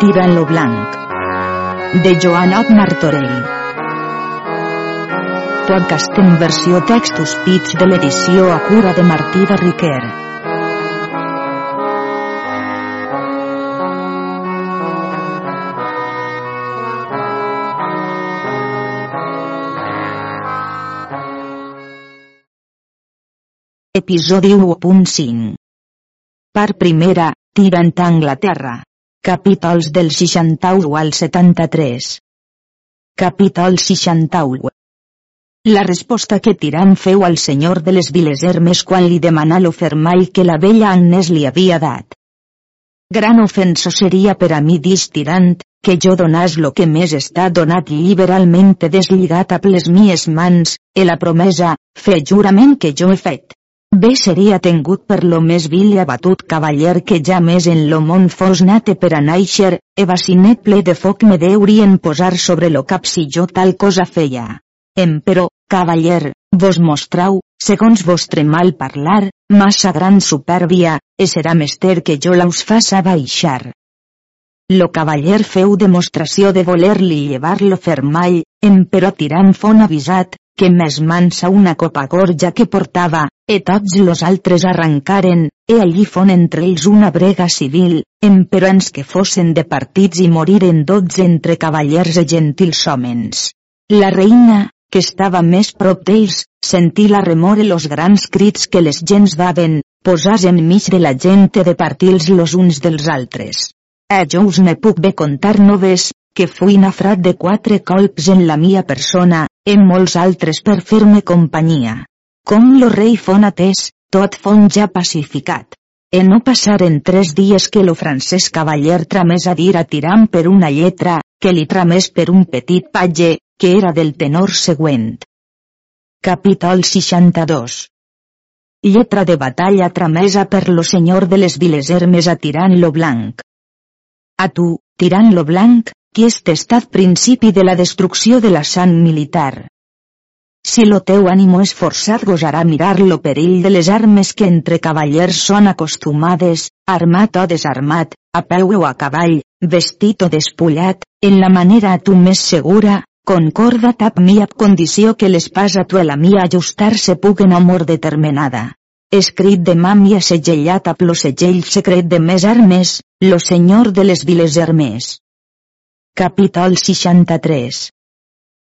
Tirant lo blanc. De Joanot Martorell. Podcast en versió textos pits de l'edició a cura de Martí de Riquer. Episodi 1.5 Part primera, tirant a Anglaterra. Capítols del 61 al 73. Capítol 61. La resposta que Tirant feu al senyor de les Viles Hermes quan li demanà lo fermall que la vella Agnès li havia dat. Gran ofenso seria per a mi dis Tirant, que jo donàs lo que més està donat liberalment deslligat a les mies mans, e la promesa, fe jurament que jo he fet. Bé seria tengut per lo més vil i abatut cavaller que ja més en lo món fos nate per a naixer, e bacinet ple de foc me deurien posar sobre lo cap si jo tal cosa feia. Emperò, cavaller, vos mostrau, segons vostre mal parlar, massa gran supèrbia, e serà mester que jo l'aus faça baixar. Lo cavaller feu demostració de voler-li llevar lo fermall, emperò tirant fon avisat, que més mansa una copa gorja que portava, e tots los altres arrancaren, e allí fon entre ells una brega civil, emperons que fossen de partits i moriren dotze entre cavallers e gentils homens. La reina, que estava més prop d'ells, sentí la remor i los grans crits que les gens daven, posàs enmig de la gent de partils los uns dels altres. A jo us ne puc bé contar noves, que fui nafrat de quatre colps en la mia persona, en molts altres per fer-me companyia. Com lo rei fon atès, tot fon ja pacificat. E no passaren tres dies que lo francès cavaller tramés a dir a Tiram per una lletra, que li tramés per un petit patge, que era del tenor següent. Capítol 62 Lletra de batalla tramesa per lo senyor de les viles Hermes a Tirant lo Blanc. A tu, Tirant lo Blanc, qui és testat principi de la destrucció de la sang militar. Si lo teu ànimo és forçat gosarà mirar lo perill de les armes que entre cavallers són acostumades, armat o desarmat, a peu o a cavall, vestit o despullat, en la manera a tu més segura, concorda tap mi ab condició que l'espasa tu la mia ajustar-se puguen amor determinada. Escrit de màmia segellat a lo segell secret de més armes, lo senyor de les viles Hermes. Capítol 63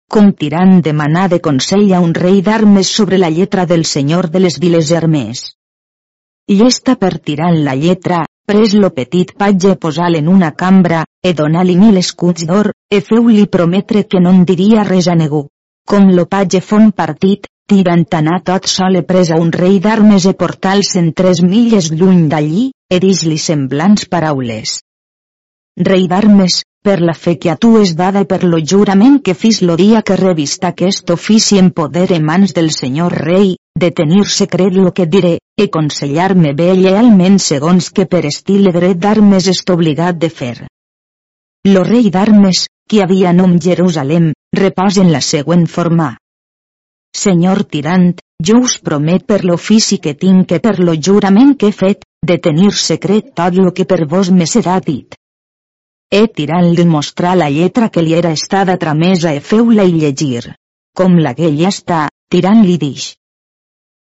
Com tirant demanar de consell a un rei d'armes sobre la lletra del senyor de les viles Hermes. Llesta per tirant la lletra, pres lo petit patge posal en una cambra, e donar-li mil escuts d'or, e feu-li prometre que no en diria res a ningú. Com lo patge fon partit, tirant anar tot sol e pres a un rei d'armes e portals en tres milles lluny d'allí, e dis-li semblants paraules. Rei d'armes, per la fe que a tu és dada i per lo jurament que fis lo dia que revista aquest ofici en poder en mans del senyor rei, de tenir secret lo que diré, e consellar-me bé llealment segons que per estil dret d'armes est obligat de fer. Lo rei d'armes, qui havia nom Jerusalem, repòs en la següent forma. Senyor tirant, jo us promet per l'ofici que tinc que per lo jurament que he fet, de tenir secret tot lo que per vos me serà dit. E tirant-li mostrar la lletra que li era estada tramesa e feu-la i llegir. Com la que ja està, tirant-li dix.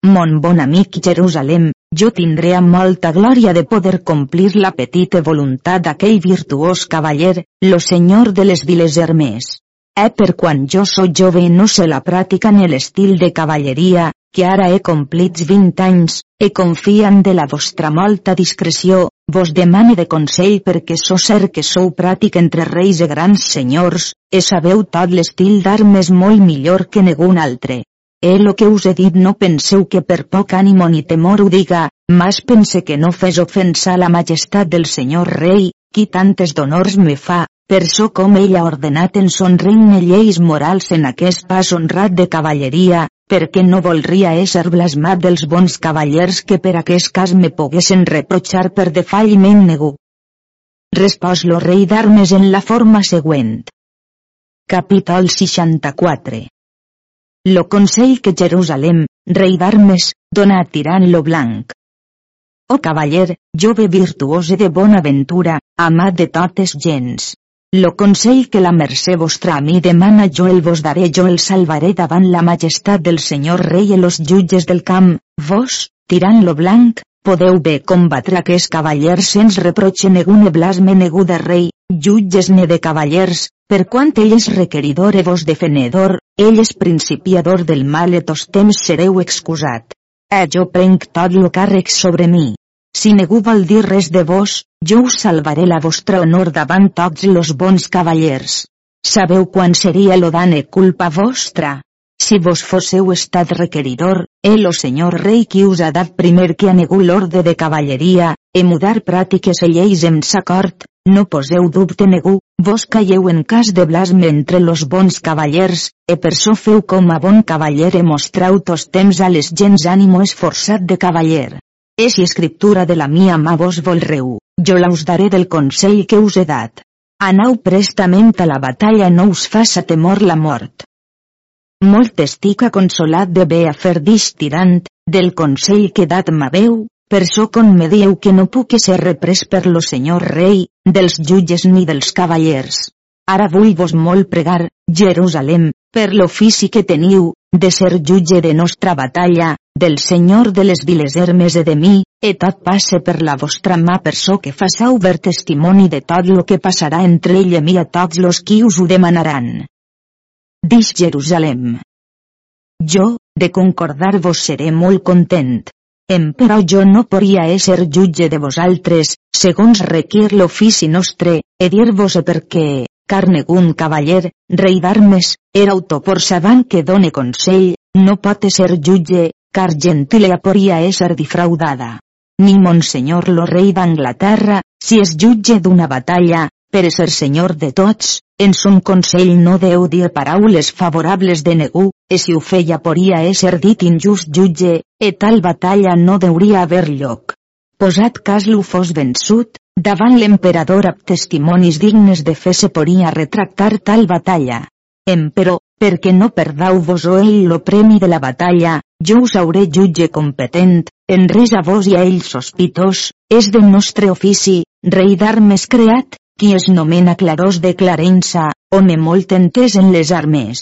Mon bon amic Jerusalem, jo tindré amb molta glòria de poder complir la petita voluntat d'aquell virtuós cavaller, lo senyor de les viles Hermes. Eh per quan jo sóc jove no sé la pràctica ni l'estil de cavalleria, que ara he complits vint anys, e confiant de la vostra molta discreció, vos demane de consell perquè so cert que sou pràtic entre reis e grans senyors, e sabeu tot l'estil d'armes molt millor que negun altre. Eh lo que us he dit no penseu que per poc ànimo ni temor ho diga, mas pense que no fes ofensa a la majestat del senyor rei, qui tantes d'honors me fa, per so com ell ha ordenat en son regne lleis morals en aquest pas honrat de cavalleria, perquè no volria ésser blasmat dels bons cavallers que per aquest cas me poguessin reprochar per defalliment negu. Respòs lo rei d'armes en la forma següent. Capítol 64 Lo consell que Jerusalem, rei d'armes, dona a Tirant lo blanc. O cavaller, jove virtuós i de bona ventura, amat de totes gens. Lo consell que la mercè vostra a mi demana jo el vos daré jo el salvaré davant la majestat del senyor rei i los jutges del camp, vos, tirant lo blanc, podeu bé combatre aquest cavaller sens reproche negune blasme negu de rei, jutges ne de cavallers, per quant ell és requeridor e vos defenedor, ell és principiador del mal e tos temps sereu excusat. Eh jo prenc tot lo càrrec sobre mi. Si ningú vol dir res de vos, jo us salvaré la vostra honor davant tots los bons cavallers. Sabeu quan seria lo dane culpa vostra? Si vos fosseu estat requeridor, el o senyor rei qui us ha dat primer que a ningú l'orde de cavalleria, e mudar pràctiques e lleis en s'acord, no poseu dubte ningú, vos calleu en cas de blasme entre los bons cavallers, e per so feu com a bon cavaller e mostrau tos temps a les gens ànimo esforçat de cavaller. És i escriptura de la mia mà vos volreu, jo la us daré del consell que us he dat. Anau prestament a la batalla no us faça temor la mort. Molt estic consolat de bé a fer dix tirant, del consell que dat m'haveu, per so con me dieu que no puc ser reprès per lo senyor rei, dels jutges ni dels cavallers. Ara vull vos molt pregar, Jerusalem, per l'ofici que teniu, de ser jutge de nostra batalla, del Senyor de les viles Hermes e de mi, e tot passe per la vostra mà per so que façau ver testimoni de tot lo que passarà entre ell i mi a tots los qui us ho demanaran. Dix Jerusalem. Jo, de concordar-vos seré molt content. Emperò jo no podria ésser jutge de vosaltres, segons requir l'ofici nostre, e dir-vos per què, car negun cavaller, rei d'armes, era autopor sabant que done consell, no pot ser jutge, car gentilea poria ésser difraudada. Ni monsenyor lo rei d'Anglaterra, si és jutge d'una batalla, per ser senyor de tots, en son consell no deu dir paraules favorables de negu, e si ho feia poria ésser dit injust jutge, e tal batalla no deuria haver lloc. Posat cas lo fos vençut, davant l'emperador amb testimonis dignes de fe se poria retractar tal batalla. Emperò, perquè no perdau vos o ell lo premi de la batalla, jo us hauré jutge competent, en res a vos i a ell sospitós, és del nostre ofici, rei d'armes creat, qui es nomena clarós de Clarença, home molt entès en les armes.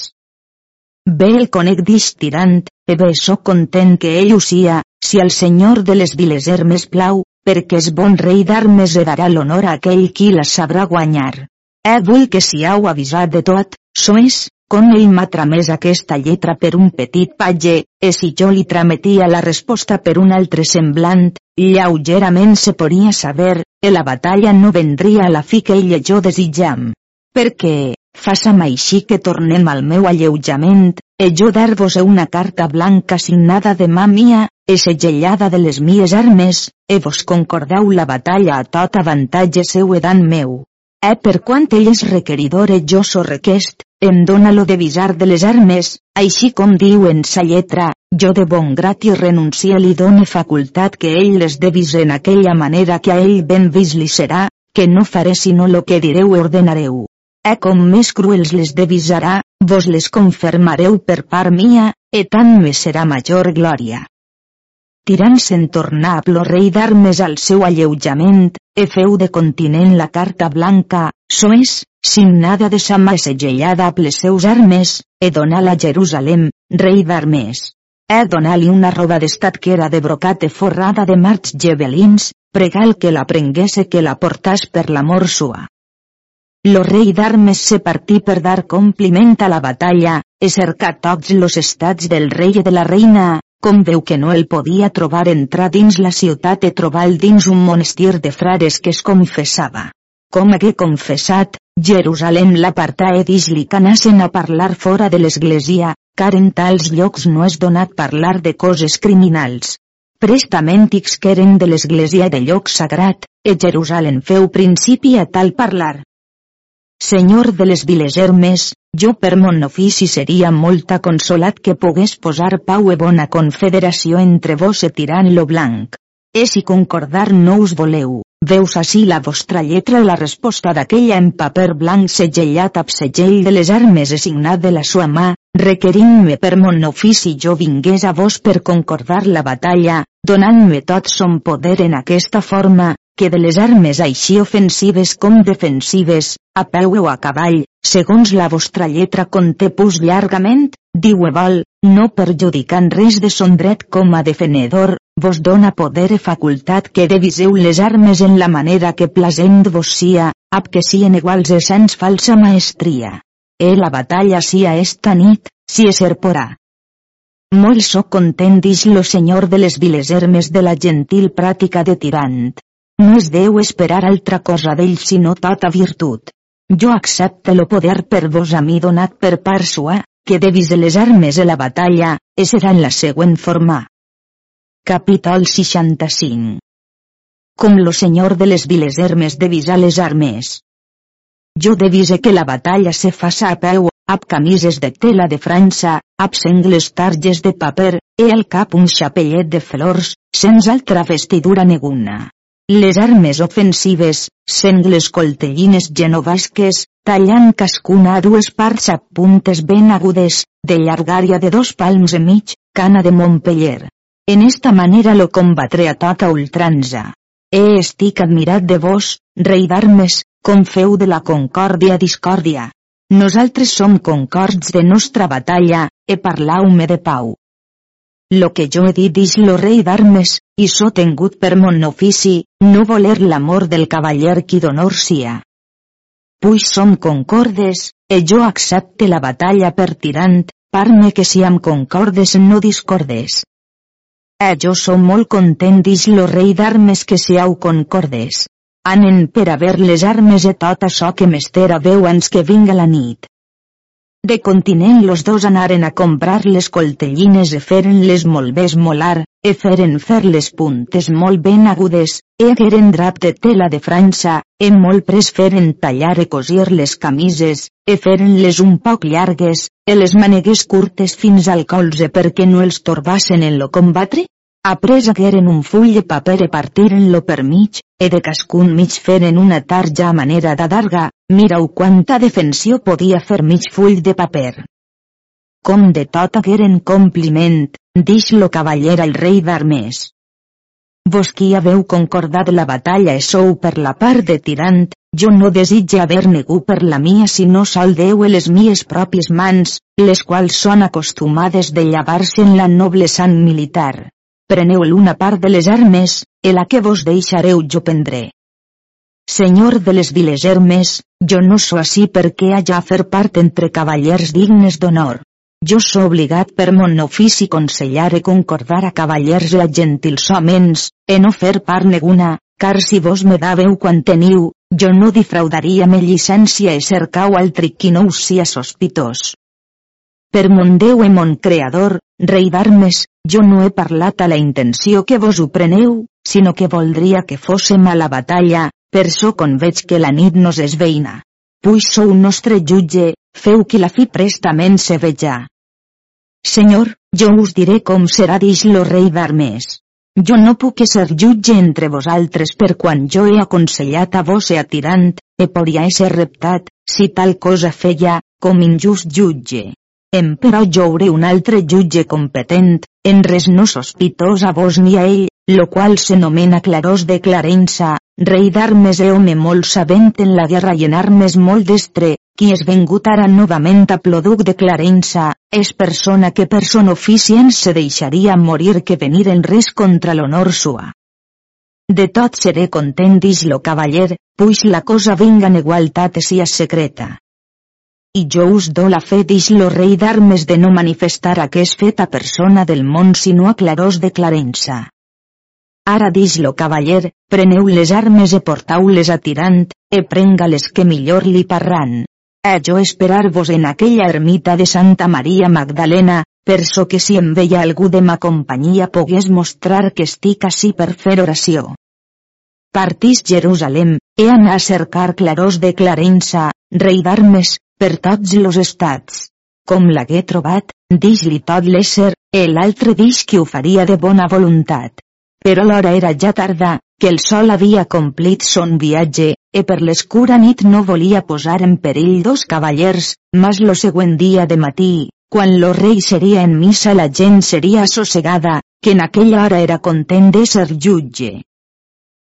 Bé el conec distirant, e bé sóc content que ell ho sia, si al senyor de les viles Hermes plau, perquè és bon rei d'armes e darà l'honor a aquell qui la sabrà guanyar. Eh vull que siau avisat de tot, sois, com ell m'ha tramès aquesta lletra per un petit patge, e si jo li trametia la resposta per un altre semblant, lleugerament se podia saber, e la batalla no vendria a la fi que ell i jo desitjam. Perquè, faça'm així que tornem al meu alleujament, e jo dar-vos una carta blanca signada de mà mia, e segellada de les mies armes, e vos concordeu la batalla a tot avantatge seu edant meu. Eh per quant ell és requeridor e jo so request, em dóna lo de visar de les armes, així com diu en sa lletra, jo de bon grat i renuncia li done facultat que ell les devis en aquella manera que a ell ben vis li serà, que no faré sinó lo que direu i ordenareu. Eh com més cruels les devisarà, vos les confirmareu per part mia, e tant me serà major glòria tirant se'n tornar a rei d'armes al seu alleujament, e feu de continent la carta blanca, soes, signada de sa mà segellada a les seus armes, e donà-la a Jerusalem, rei d'armes. E donar-li una roba d'estat que era de brocate forrada de marcs gebelins, pregal que la prenguese que la portàs per l'amor sua. Lo rei d'armes se partí per dar compliment a la batalla, e cercar tots los estats del rei i de la reina, com veu que no el podia trobar entrar dins la ciutat e trobar dins un monestir de frares que es confessava. Com hagué confessat, Jerusalem l'apartà e dix-li que anassen a parlar fora de l'església, car en tals llocs no és donat parlar de coses criminals. Prestament que eren de l'església de lloc sagrat, e Jerusalem feu principi a tal parlar. Senyor de les viles Hermes, jo per mon ofici seria molt consolat que pogués posar pau e bona confederació entre vos e tirant lo blanc. E si concordar no us voleu, veus així la vostra lletra la resposta d'aquella en paper blanc segellat amb segell de les armes e signat de la sua mà, requerint-me per mon ofici jo vingués a vos per concordar la batalla, donant-me tot son poder en aquesta forma, que de les armes així ofensives com defensives, a peu o a cavall, segons la vostra lletra conté pus llargament, diu vol, no perjudicant res de son dret com a defenedor, vos dona poder e facultat que deviseu les armes en la manera que plasent vos sia, ab que sien iguals e sens falsa maestria. E la batalla sia esta nit, si es serporà. Molt so content dix lo senyor de les viles hermes de la gentil pràtica de tirant. No es deu esperar altra cosa d'ell sinó tota virtut. Jo accepte lo poder per vos a mi donat per part sua, que devis de les armes de la batalla, e serà en la següent forma. Capítol 65 Com lo senyor de les viles hermes devisa les armes. Jo devise que la batalla se faça a peu, ab camises de tela de França, ab sengles targes de paper, e al cap un xapellet de flors, sens altra vestidura neguna. Les armes ofensives, sengles coltellines genovasques, tallant cascuna a dues parts a puntes ben agudes, de llargària de dos palms i mig, cana de Montpellier. En esta manera lo combatré a tota ultranza. E estic admirat de vos, rei d'armes, com feu de la concòrdia discòrdia. Nosaltres som concords de nostra batalla, e parlau-me de pau. Lo que jo he dit dix lo rei d'armes, i so tengut per mon ofici, no voler l'amor del cavaller qui d'honor sia. Puix som concordes, e jo accepte la batalla per tirant, parme que siam concordes no discordes. E jo som molt content dix lo rei d'armes que siau concordes. Anen per a ver les armes e tot açò que mestera veu ans que vinga la nit. De continent los dos anaren a comprar les coltellines e feren-les molt bé esmolar, e feren fer les puntes molt ben agudes, e hagueren drap de tela de França, e molt pres feren tallar e cosir les camises, e feren-les un poc llargues, e les manegues curtes fins al colze perquè no els torbassen en lo combatre, Après hagueren un full de paper e partiren-lo per mig, e de cascun mig feren una tarja a manera d'adarga, mirau quanta defensió podia fer mig full de paper. Com de tot hagueren compliment, dix lo cavaller al rei d'armes. Vos qui haveu concordat la batalla e sou per la part de tirant, jo no desitge haver negu per la mia sinó sol Déu les mies pròpies mans, les quals són acostumades de llavar-se en la noble sang militar preneu l'una part de les armes, e la que vos deixareu jo prendré. Senyor de les viles hermes, jo no so així perquè haja a fer part entre cavallers dignes d'honor. Jo so obligat per mon ofici consellar e concordar a cavallers a gentils homens, e no fer part neguna, car si vos me daveu quan teniu, jo no difraudaria me llicència e cercau altri qui no us sia sospitós. Per mon Déu e mon Creador, rei d'armes, jo no he parlat a la intenció que vos ho preneu, sinó que voldria que fóssem a la batalla, per so con veig que la nit nos és veïna. Puix sou nostre jutge, feu que la fi prestament se veja. Senyor, jo us diré com serà dix lo rei d'armes. Jo no puc ser jutge entre vosaltres per quan jo he aconsellat a vos e a tirant, e podria ser reptat, si tal cosa feia, com injust jutge. Emperò joure un altre jutge competent, en res no sospitós a vos ni a ell, lo qual se nomena Clarós de Clarença, rei d'armes e home molt sabent en la guerra i en armes molt destre, qui és vengut ara novament a Ploduc de Clarença, és persona que per son oficient se deixaria morir que venir en res contra l'honor sua. De tot seré content dix lo cavaller, puix la cosa vinga en igualtat e sia secreta i jo us do la fe dix lo rei d'armes de no manifestar a que és feta persona del món sinó a clarós de Clarença. Ara dix lo cavaller, preneu les armes e portau-les a tirant, e prenga-les que millor li parran. A jo esperar-vos en aquella ermita de Santa Maria Magdalena, per so que si em veia algú de ma companyia pogués mostrar que estic així per fer oració. Partís Jerusalem, he anar a cercar de Clarença, rei d'armes, per tots los estats. Com l'hagué trobat, dix-li tot l'ésser, e l'altre dix que ho faria de bona voluntat. Però l'hora era ja tarda, que el sol havia complit son viatge, e per l'escura nit no volia posar en perill dos cavallers, mas lo següent dia de matí, quan lo rei seria en missa la gent seria assossegada, que en aquella hora era content d'ésser jutge.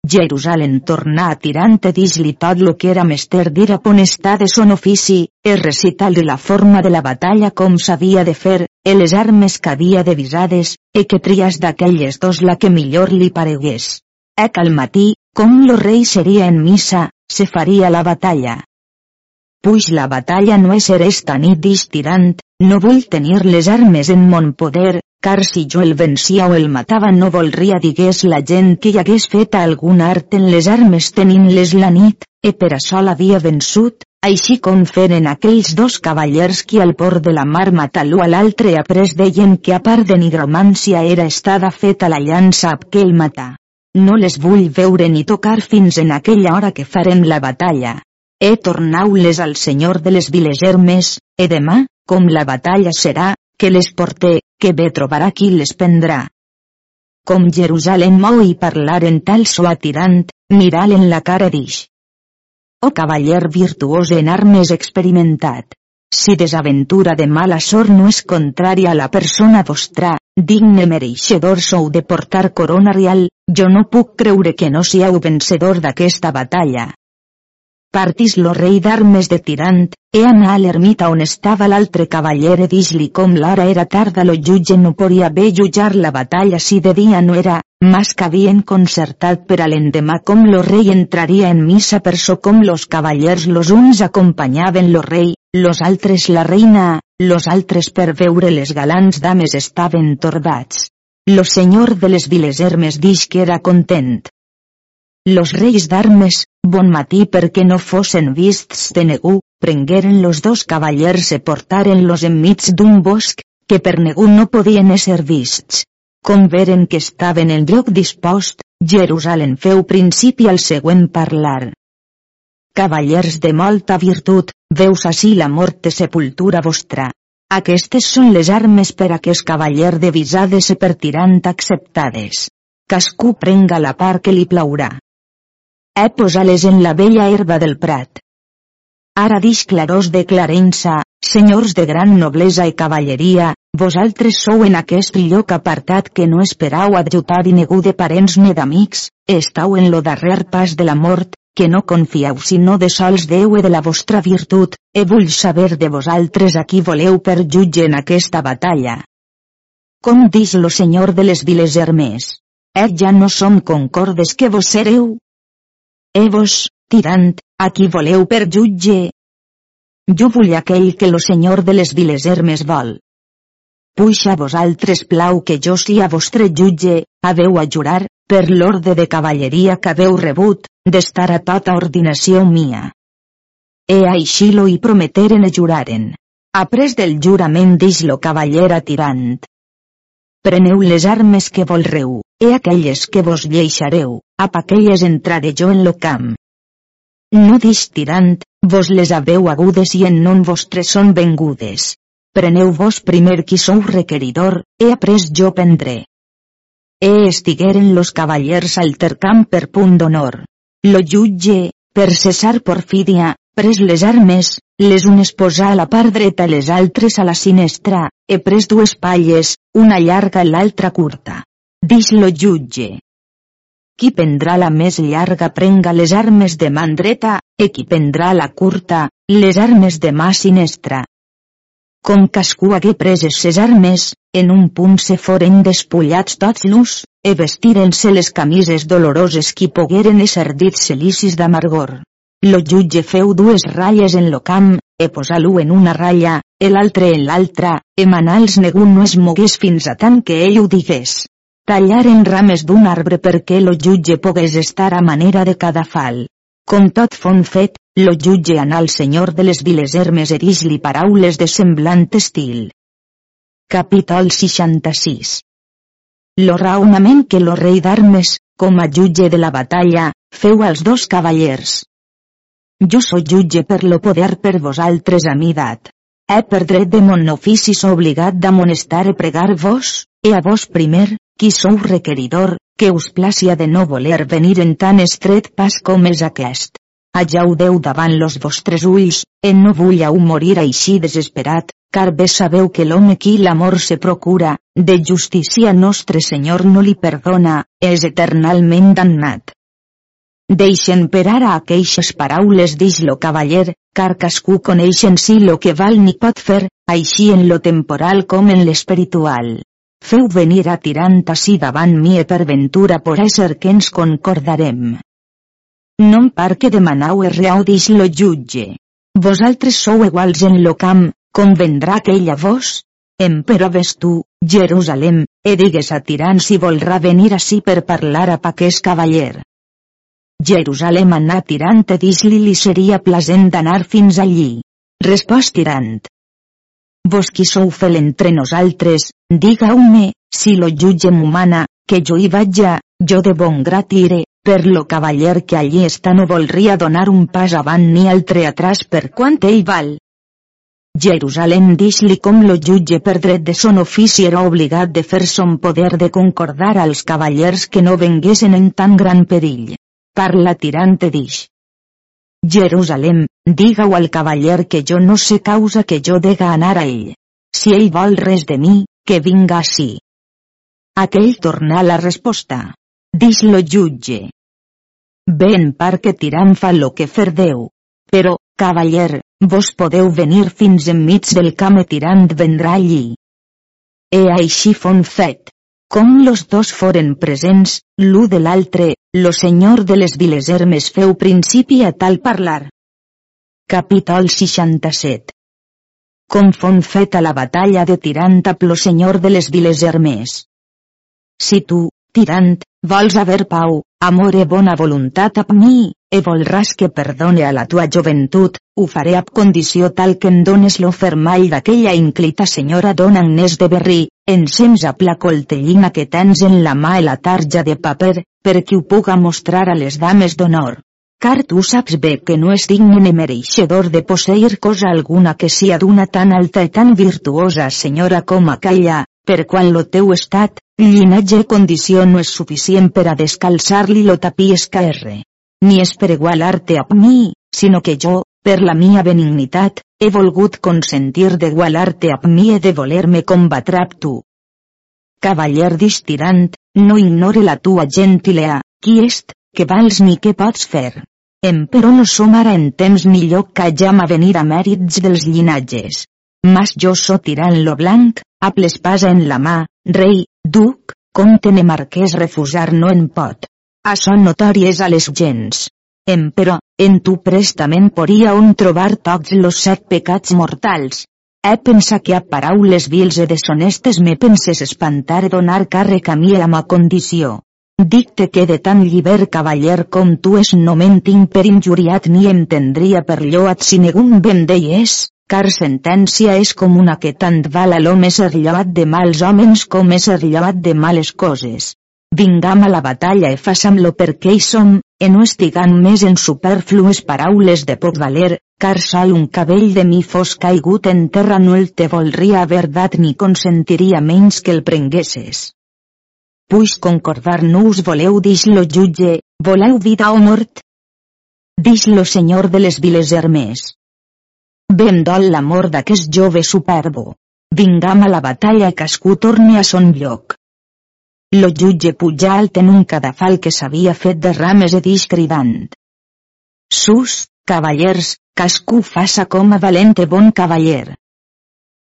Jerusalem tornà a tirant e dis-li tot lo que era mester dir a ponestar de son ofici, el recital de la forma de la batalla com s'havia de fer, e les armes que havia de visades, e que trias d'aquelles dos la que millor li paregués. Ec al matí, com lo rei seria en missa, se faria la batalla. Puix la batalla no és esta nit distirant, no vull tenir les armes en mon poder, car si jo el vencia o el matava no volria digués la gent que hi hagués fet algun art en les armes tenint-les la nit, e per això l'havia vençut, així com feren aquells dos cavallers qui al port de la mar matalú a l'altre après deien que a part de nigromància era estada feta la llança ab que el matà. No les vull veure ni tocar fins en aquella hora que farem la batalla. E tornau-les al senyor de les vilegermes, e demà, com la batalla serà, que les porté, que bé trobarà qui les prendrà. Com Jerusalem mou i parlar en tal so atirant, miral en la cara d'ix. O cavaller virtuós en armes experimentat. Si desaventura de mala sort no és contrària a la persona vostra, digne mereixedor sou de portar corona real, jo no puc creure que no siau vencedor d'aquesta batalla. Partis lo rei d'armes de tirant, e anà a l'ermita on estava l'altre cavaller e dis-li. Com l'hora era tarda lo jutge no podia bé jutjar la batalla si de dia no era, mas que havien concertat per a l'endemà. Com lo rei entraria en missa per so com los cavallers los uns acompanyaven lo rei, los altres la reina, los altres per veure les galants dames estaven tordats. Lo senyor de les viles Hermes dix que era content, los reis d'armes, bon matí perquè no fossin vists de negu, prengueren los dos cavallers e portaren-los enmig d'un bosc, que per negu no podien ésser vists. Com veren que estaven en lloc dispost, Jerusalem feu principi al següent parlar. Cavallers de molta virtut, veus així la mort de sepultura vostra. Aquestes són les armes per a que es cavaller de visades e per tirant acceptades. Cascú prenga la part que li plaurà. He posar-les en la vella herba del prat. Ara dix clarors de Clarença, senyors de gran noblesa i cavalleria, vosaltres sou en aquest lloc apartat que no esperau adjutar i negu de parents ni d'amics, estau en lo darrer pas de la mort, que no confieu sinó de sols Déu i de la vostra virtut, e vull saber de vosaltres a qui voleu per jutge en aquesta batalla. Com dis lo senyor de les viles Hermès? Eh ja no som concordes que vos sereu? Evos, tirant, a qui voleu per jutge? Jo vull aquell que lo senyor de les viles Hermes vol. Puixa vosaltres plau que jo sia vostre jutge, haveu a jurar, per l'orde de cavalleria que haveu rebut, d'estar a tota ordinació mia. E així lo hi prometeren e juraren. Après del jurament dix lo cavallera tirant. Preneu les armes que volreu, e aquelles que vos lleixareu, ap aquelles entraré jo en lo camp. No distirant, vos les haveu agudes i en non vostres són vengudes. Preneu vos primer qui sou requeridor, e après jo prendré. E estigueren los cavallers al tercamp per punt d'honor. Lo jutge, per cessar porfídia, pres les armes, les unes posà a la part dreta les altres a la sinestra, he pres dues palles, una llarga i l'altra curta. Dix lo jutge. Qui prendrà la més llarga prenga les armes de man dreta, e qui prendrà la curta, les armes de mà sinestra. Com cascú hagué preses ses armes, en un punt se foren despullats tots l'ús, e vestiren-se les camises doloroses qui pogueren ésser dits celicis d'amargor. Lo jutge feu dues ratlles en lo camp, e posà-lo en una ratlla, e l'altre en l'altra, e manals negu no es mogués fins a tant que ell ho digués. Tallaren rames d'un arbre perquè lo jutge pogués estar a manera de cada fal. Com tot fon fet, lo jutge anà al senyor de les viles Hermes e dis-li paraules de semblant estil. Capítol 66 Lo raonament que lo rei d'armes, com a jutge de la batalla, feu als dos cavallers. Jo soy jutge per lo poder per vosaltres a mi dat. He per dret de mon ofici so obligat d'amonestar e pregar vos, e a vos primer, qui sou requeridor, que us placia de no voler venir en tan estret pas com és aquest. Ajaudeu davant los vostres ulls, en no vulleu morir així desesperat, car bé sabeu que l'home qui l'amor se procura, de justícia nostre Senyor no li perdona, és eternalment damnat. Deixen per ara aqueixes paraules dix lo cavaller, car cascú coneix en si lo que val ni pot fer, així en lo temporal com en l'espiritual. Feu venir a tirant ací davant mi e per ventura por ésser que ens concordarem. Non par que demanau erreau dix lo jutge. Vosaltres sou iguals en lo camp, convendrà que ella vos? Empero ves tu, Jerusalem, e digues a tirant si volrà venir ací per parlar a paqués cavaller. Jerusalem anà tirant e dis-li li seria plasent d'anar fins allí. Respòs tirant. Vos qui sou fel entre nosaltres, digau-me, si lo jutge m'humana, que jo hi vaig a, jo de bon grat iré, per lo cavaller que allí està no volria donar un pas avant ni altre atrás per quant ell val. Jerusalem dix-li com lo jutge per dret de son ofici era obligat de fer son poder de concordar als cavallers que no venguessin en tan gran perill. Parla tirante dix. Jerusalem, diga-ho al cavaller que jo no sé causa que jo dega anar a ell. Si ell vol res de mi, que vinga ací. Aquell torna la resposta. Dis-lo jutge. Ben que tirant fa lo que fer Déu. Però, cavaller, vos podeu venir fins enmig del camp e tirant vendrà allí. E així fon fet. Com los dos foren presents, l'u de l'altre, lo senyor de les viles Hermes feu principi a tal parlar. Capítol 67 Com fon feta la batalla de Tirant amb lo senyor de les viles Hermes. Si tu, Tirant, vols haver pau, amor e bona voluntat amb mi, e volràs que perdone a la tua joventut, ho faré ab condició tal que em dones lo fermall d'aquella inclita senyora dona Agnès de Berrí, ensems a la coltellina que tens en la mà i la tarja de paper, perquè ho puga mostrar a les dames d'honor. Car tu saps bé que no és digne ni mereixedor de posseir cosa alguna que sia d'una tan alta i tan virtuosa senyora com aquella, per quan lo teu estat, llinatge condició no és suficient per a descalçar-li lo tapí escaerre. Ni és per igualar-te a mi, sinó que jo, per la mia benignitat, he volgut consentir d'igualar-te a mi e de voler-me combatre amb tu. Cavaller distirant, no ignore la tua gentilea, qui est, que vals ni què pots fer. Emperò no som ara en temps ni lloc que hajam a venir a mèrits dels llinatges. Mas jo so tirant lo blanc, amb l'espasa en la mà, rei, duc, comte ne marquès refusar no en pot. Açò notori és a les gens. Emperò, en tu prestament poria on trobar tots los set pecats mortals. He pensat que a paraules vils e deshonestes me penses espantar donar càrrec a mi a ma condició. Dic-te que de tan lliber cavaller com tu és no men tinc per injuriat ni em tendria per lloat si negun ben deies, car sentència és com una que tant val a l'home ser lloat de mals homes com ser lloat de males coses. Vingam a la batalla e façam-lo perquè hi som, e no estigant més en superflues paraules de poc valer, car sol un cabell de mi fos caigut en terra no el te volria haver dat ni consentiria menys que el prenguesses. Puix concordar no us voleu dix lo jutge, voleu vida o mort? Dix lo senyor de les viles Hermes. Ben dol l'amor d'aquest jove superbo. Vingam a la batalla cascú torne a son lloc. Lo jutge pujà alt en un cadafal que s'havia fet de rames e dix cridant. Sus, cavallers, cascú faça com a valent e bon cavaller.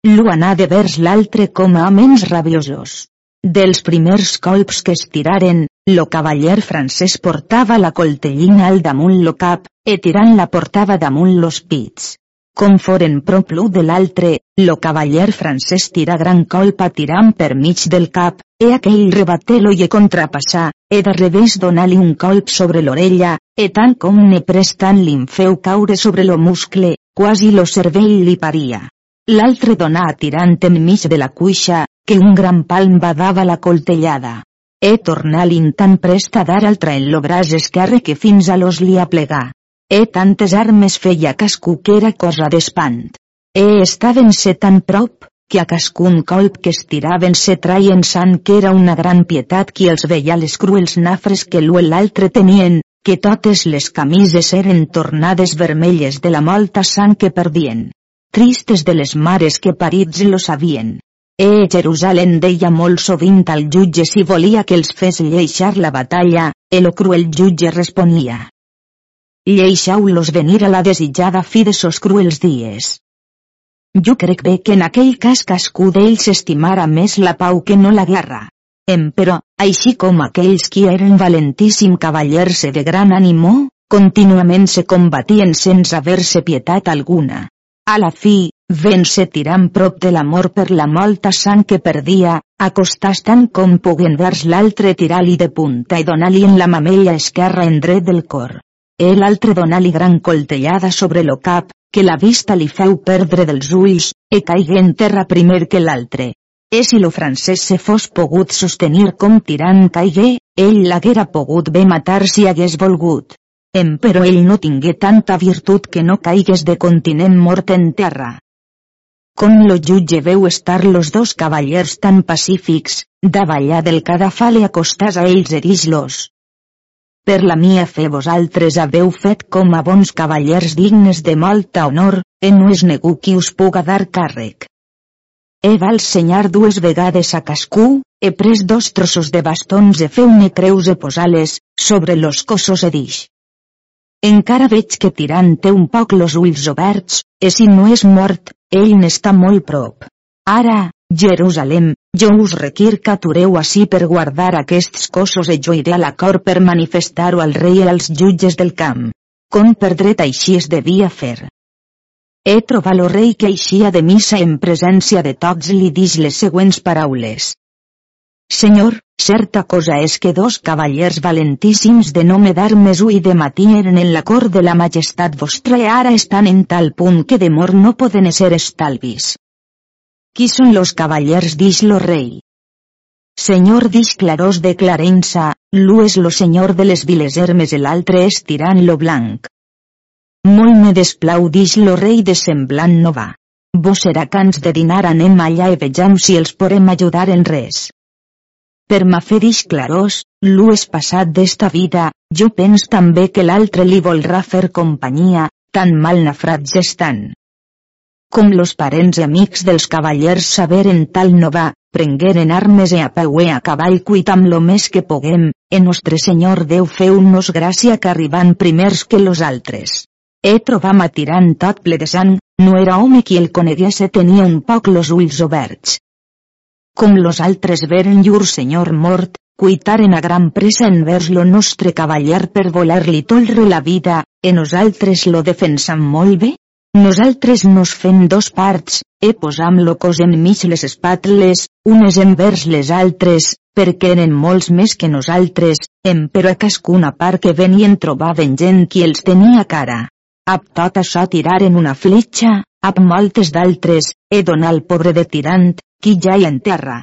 L'u anà de vers l'altre com a homes rabiosos. Dels primers colps que es tiraren, lo cavaller francès portava la coltellina al damunt lo cap, e tirant la portava damunt los pits. Com foren prop l'u de l'altre, lo cavaller francès tira gran colpa tirant per mig del cap, e aquell rebaté-lo i contrapassar, e de revés donar-li un colp sobre l'orella, e tant com ne prestant li'n feu caure sobre lo muscle, quasi lo cervell li paria. L'altre donà tirant enmig de la cuixa, que un gran palm badava la coltellada. E tornar-li'n tan prest a dar altra en lo braç esquerre que fins a l'os li aplegà. E tantes armes feia cascú que era cosa d'espant. E estaven se tan prop, que a cascun colp que estiraven se traien sang que era una gran pietat qui els veia les cruels nafres que l'u l'altre tenien, que totes les camises eren tornades vermelles de la molta sang que perdien. tristes de les mares que parits lo sabien. E Jerusalem deia molt sovint al jutge si volia que els fes lleixar la batalla, el cruel jutge responia. Lleixau-los venir a la desitjada fi de sos cruels dies. Jo crec bé que en aquell cas cascú d'ells estimara més la pau que no la guerra. Emperò, així com aquells qui eren valentíssim cavallers de gran ànimo, contínuament se combatien sense haver-se pietat alguna. A la fi, Ven-se tirant prop de l'amor per la molta sang que perdia, acostàs tant com puguen vers l'altre tirar-li de punta i donar-li en la mamella esquerra en dret del cor. El altre donar-li gran coltellada sobre lo cap, que la vista li feu perdre dels ulls, e caigué en terra primer que l'altre. E si lo francès se fos pogut sostenir com tirant caigué, ell l'haguera pogut bé matar si hagués volgut. Em però ell no tingué tanta virtut que no caigués de continent mort en terra. Com lo jutge veu estar los dos cavallers tan pacífics, davallà del cadafal i acostàs a ells edix-los. Per la mia fe vosaltres haveu fet com a bons cavallers dignes de molta honor, e no es negu qui us puga dar càrrec. He val senyar dues vegades a cascú, he pres dos trossos de bastons e feu-ne creus e posales, sobre los cossos edix. Encara veig que tirant té un poc los ulls oberts, e si no és mort, ell n'està molt prop. Ara, Jerusalem, jo us requir que atureu així per guardar aquests cossos e jo iré a la cor per manifestar-ho al rei i als jutges del camp. Com per dret així es devia fer. He trobat lo rei que eixia de missa en presència de tots li dix les següents paraules. Senyor, certa cosa és que dos cavallers valentíssims de nome d'armes i de matí eren en la cort de la majestat vostra i ara estan en tal punt que de mort no poden ser estalvis. Qui són los cavallers dix lo rei? Senyor dix clarós de Clarença, l'u és lo senyor de les viles hermes i l'altre és tirant lo blanc. Molt me desplau dix lo rei de semblant no va. Vos serà cans de dinar anem allà i vejam si els podem ajudar en res. Per m'aferix clarós, l'u és passat d'esta vida, jo pens també que l'altre li volrà fer companyia, tan mal nafrats estan. Com los parents amics dels cavallers saberen tal no va, prengueren armes e apaué a cavall cuit amb lo més que poguem, e nostre Senyor Déu feu-nos gràcia que arribant primers que los altres. E trobam a tirant tot ple de sang, no era home qui el coneguesse tenia un poc los ulls oberts, com los altres veren llur senyor mort, cuitaren a gran pressa envers lo nostre cavaller per voler-li tolre la vida, e nosaltres lo defensam molt bé? Nosaltres nos fem dos parts, e posam lo cos en mig les espatles, unes envers les altres, perquè eren molts més que nosaltres, em però a cascuna part que venien trobaven gent qui els tenia cara. Ab tot això tiraren una fletxa, ab moltes d'altres, e donar al pobre de tirant, qui ja hi en terra.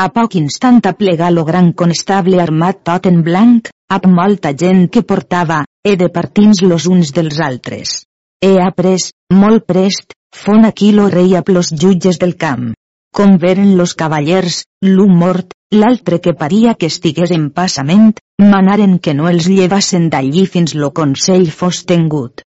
A poc instant aplega lo gran constable armat tot en blanc, amb molta gent que portava, e de partins los uns dels altres. He après, molt prest, fon aquí lo rei a plos jutges del camp. Com veren los cavallers, l'un mort, l'altre que paria que estigués en passament, manaren que no els llevassen d'allí fins lo consell fos tengut.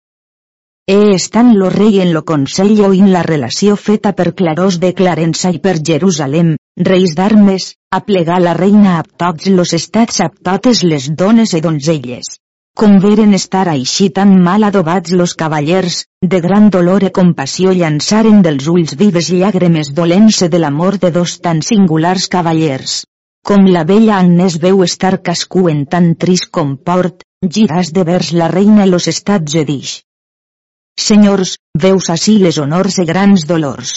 E estan lo rei en lo consell oint la relació feta per Clarós de Clarença i per Jerusalem, reis d'armes, a plegar la reina a tots los estats a totes les dones i donzelles. Com veren estar així tan mal adobats los cavallers, de gran dolor i compassió llançaren dels ulls vives llàgrimes dolent-se de l'amor de dos tan singulars cavallers. Com la vella Agnès veu estar cascú en tan trist comport, giràs de vers la reina i los estats i dix. Senyors, veus ací les honors e grans dolors.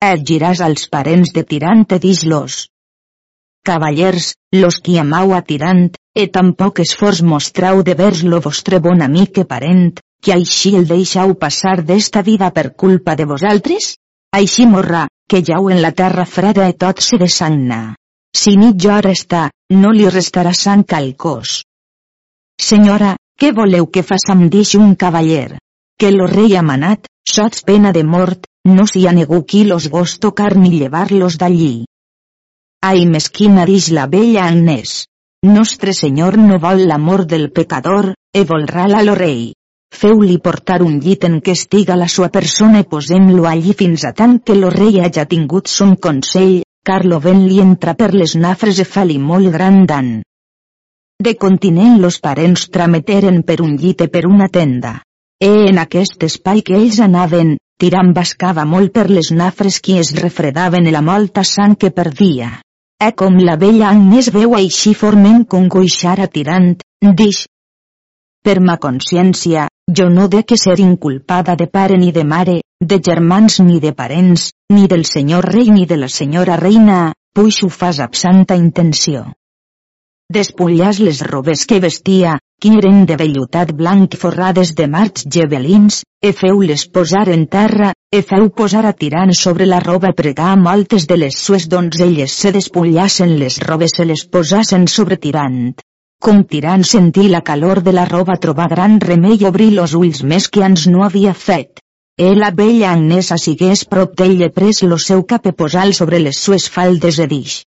Et giràs als parents de tirant e dis-los. Cavallers, los qui amau a tirant, e tampoc esforç mostrau de vers lo vostre bon amic e parent, que així el deixau passar d'esta vida per culpa de vosaltres? Així morra, que jau en la terra freda e tot se desagna. Si nit jo resta, no li restarà sang al cos. Senyora, què voleu que façam d'ix un cavaller? Que lo rei ha manat, sots pena de mort, no s'hi ha negu qui los gos tocar ni llevar-los d'allí. Ai mesquina dix la vella Agnès. Nostre Senyor no vol l'amor del pecador, e volrà-la lo rei. feu-li portar un llit en què estiga la sua persona i posem-lo allí fins a tant que lo rei hagi tingut son consell, car lo vent li entra per les nafres e fa-li molt gran dan. De continent los parents trameteren per un llit e per una tenda. E en aquest espai que ells anaven, tirant bascava molt per les nafres qui es refredaven e la molta sang que perdia. E com la vella Agnès veu així forment congoixar a tirant, dix. Per ma consciència, jo no de que ser inculpada de pare ni de mare, de germans ni de parents, ni del senyor rei ni de la senyora reina, puix ho fas amb santa intenció. Despullàs les robes que vestia, que eren de vellutat blanc forrades de marcs gebelins, e feu-les posar en terra, e feu posar a tirant sobre la roba pregar moltes de les sues donzelles se despullassen les robes se les posassen sobre tirant. Com tirant sentir la calor de la roba trobar gran remei obrir los ulls més que ans no havia fet. E la vella Agnesa sigués prop d'ell e pres lo seu cap e posal sobre les sues faldes e dix.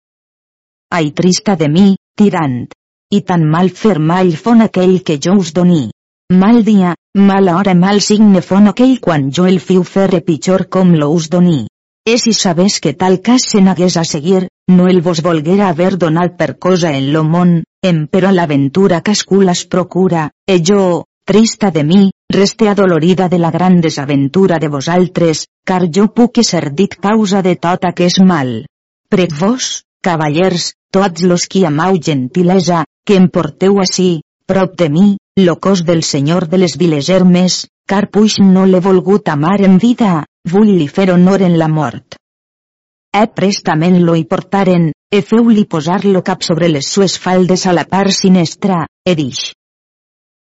Ai trista de mi, tirant. I tan mal fer mal fon aquell que jo us doni. Mal dia, mala hora mal signe fon aquell quan jo el fiu fer pitjor com lo us doni. E si sabés que tal cas se n'hagués a seguir, no el vos volguera haver donat per cosa en lo món, em però l'aventura cascú las procura, e jo, trista de mi, reste adolorida de la gran desaventura de vosaltres, car jo puc ser dit causa de tot aquest mal. Prec vos, cavallers, tots los qui amau gentilesa, que em porteu així, prop de mi, lo cos del senyor de les viles Hermes, car puix no l'he volgut amar en vida, vull li fer honor en la mort. E prestament lo hi portaren, e feu-li posar-lo cap sobre les sues faldes a la part sinestra, e dix.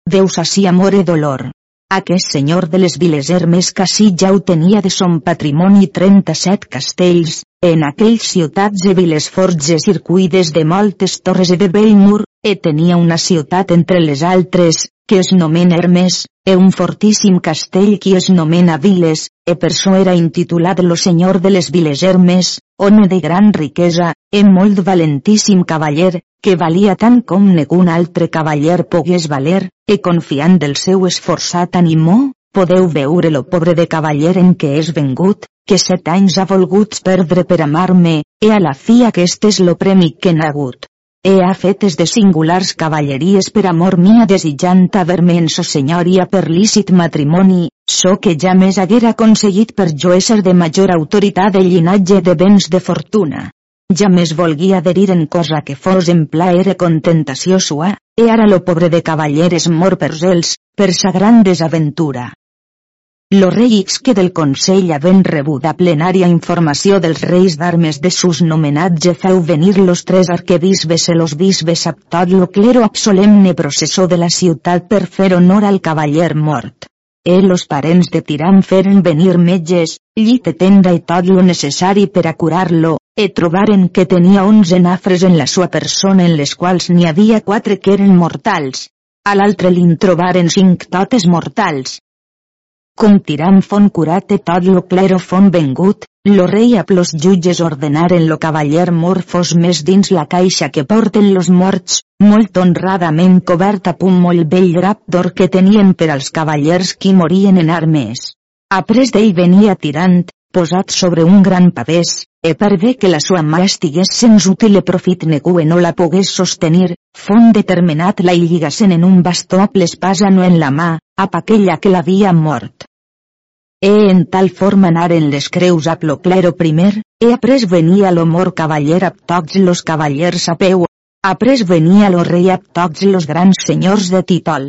Deus així amor e dolor. Aquest senyor de les viles Hermes Casí ja ho tenia de son patrimoni 37 castells, en aquells ciutats e viles forges circuïdes de moltes torres e de bell mur, e tenia una ciutat entre les altres, que es nomena Hermes, e un fortíssim castell qui es nomena Viles, e per so era intitulat lo senyor de les Viles Hermes, home de gran riquesa, e molt valentíssim cavaller, que valia tant com negun altre cavaller pogués valer, e confiant del seu esforçat animó, podeu veure lo pobre de cavaller en què és vengut, que set anys ha volgut perdre per amar-me, e a la fi aquest és lo premi que n'ha hagut. He ha fetes de singulars cavalleries per amor mia desitjant haver-me en so senyoria per lícit matrimoni, so que ja més haguera aconseguit per jo ésser de major autoritat de llinatge de béns de fortuna. Ja més volguia adherir en cosa que fos en plaer e contentació sua, e ara lo pobre de cavaller és mor per zels, per sa gran desaventura. Lo rei que del Consell havent rebuda plenària informació dels reis d'armes de sus nomenats feu venir los tres arquebisbes e los bisbes a tot lo clero ab solemne processó de la ciutat per fer honor al cavaller mort. E los parents de Tirant feren venir metges, llit e tenda i tot lo necessari per a curar-lo, e trobaren que tenia onze nafres en la sua persona en les quals n'hi havia quatre que eren mortals. A l'altre li'n trobaren cinc totes mortals, com tirant fon curat e tot lo clero fon vengut, lo rei a plos jutges ordenaren lo cavaller mor fos més dins la caixa que porten los morts, molt honradament cobert a un molt bell drap d'or que tenien per als cavallers qui morien en armes. Après d'ell venia tirant, posat sobre un gran pavès, e per bé que la sua mà estigués sens útil e profit negu e no la pogués sostenir, fon determinat la lligassen en un bastó a l'espasa no en la mà, a aquella que l'havia mort. E en tal forma anaren les creus a Cloclero primer, e après venia lo mor cavaller a tots los cavallers a peu, après venia lo rei a tots los grans senyors de títol.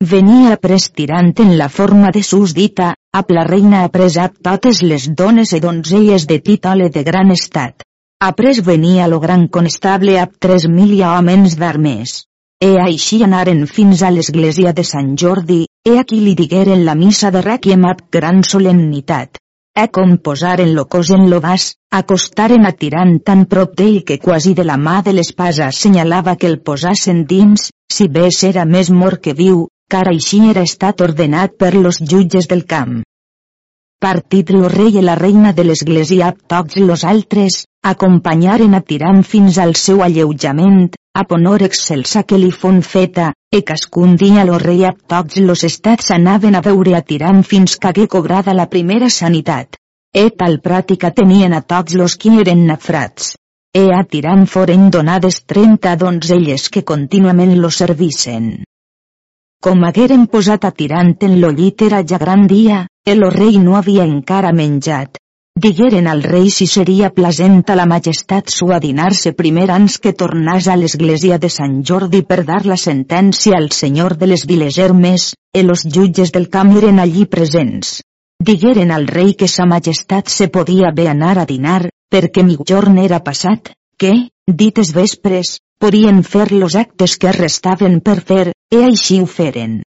Venia après tirant en la forma de sus dita, a la reina après a totes les dones e donzelles de títol e de gran estat. Après venia lo gran constable a tres mil homes d'armes. E així anaren fins a l'església de Sant Jordi, e aquí li digueren la missa de requiem amb gran solemnitat. E com posaren lo cos en lo vas, acostaren a tirant tan prop d'ell que quasi de la mà de l'espasa assenyalava que el posassen dins, si bé era més mort que viu, car així era estat ordenat per los jutges del camp. Partit lo rei i la reina de l'església tots los altres, acompanyaren a tirant fins al seu alleujament, a honor excelsa que li fon feta, e cascun dia lo rei a tots los estats anaven a veure a Tirant fins que hagué cobrada la primera sanitat. E tal pràctica tenien a tots los qui eren nafrats. E a Tirant foren donades 30 donzelles que contínuament lo servissen. Com hagueren posat a Tirant en lo llit era ja gran dia, el rei no havia encara menjat, Digueren al rei si seria plasent a la majestat sua dinar-se primer ans que tornàs a l'església de Sant Jordi per dar la sentència al senyor de les viles Hermes, e los jutges del camp eren allí presents. Digueren al rei que sa majestat se podia bé anar a dinar, perquè jorn era passat, que, dites vespres, podien fer los actes que restaven per fer, e així ho feren.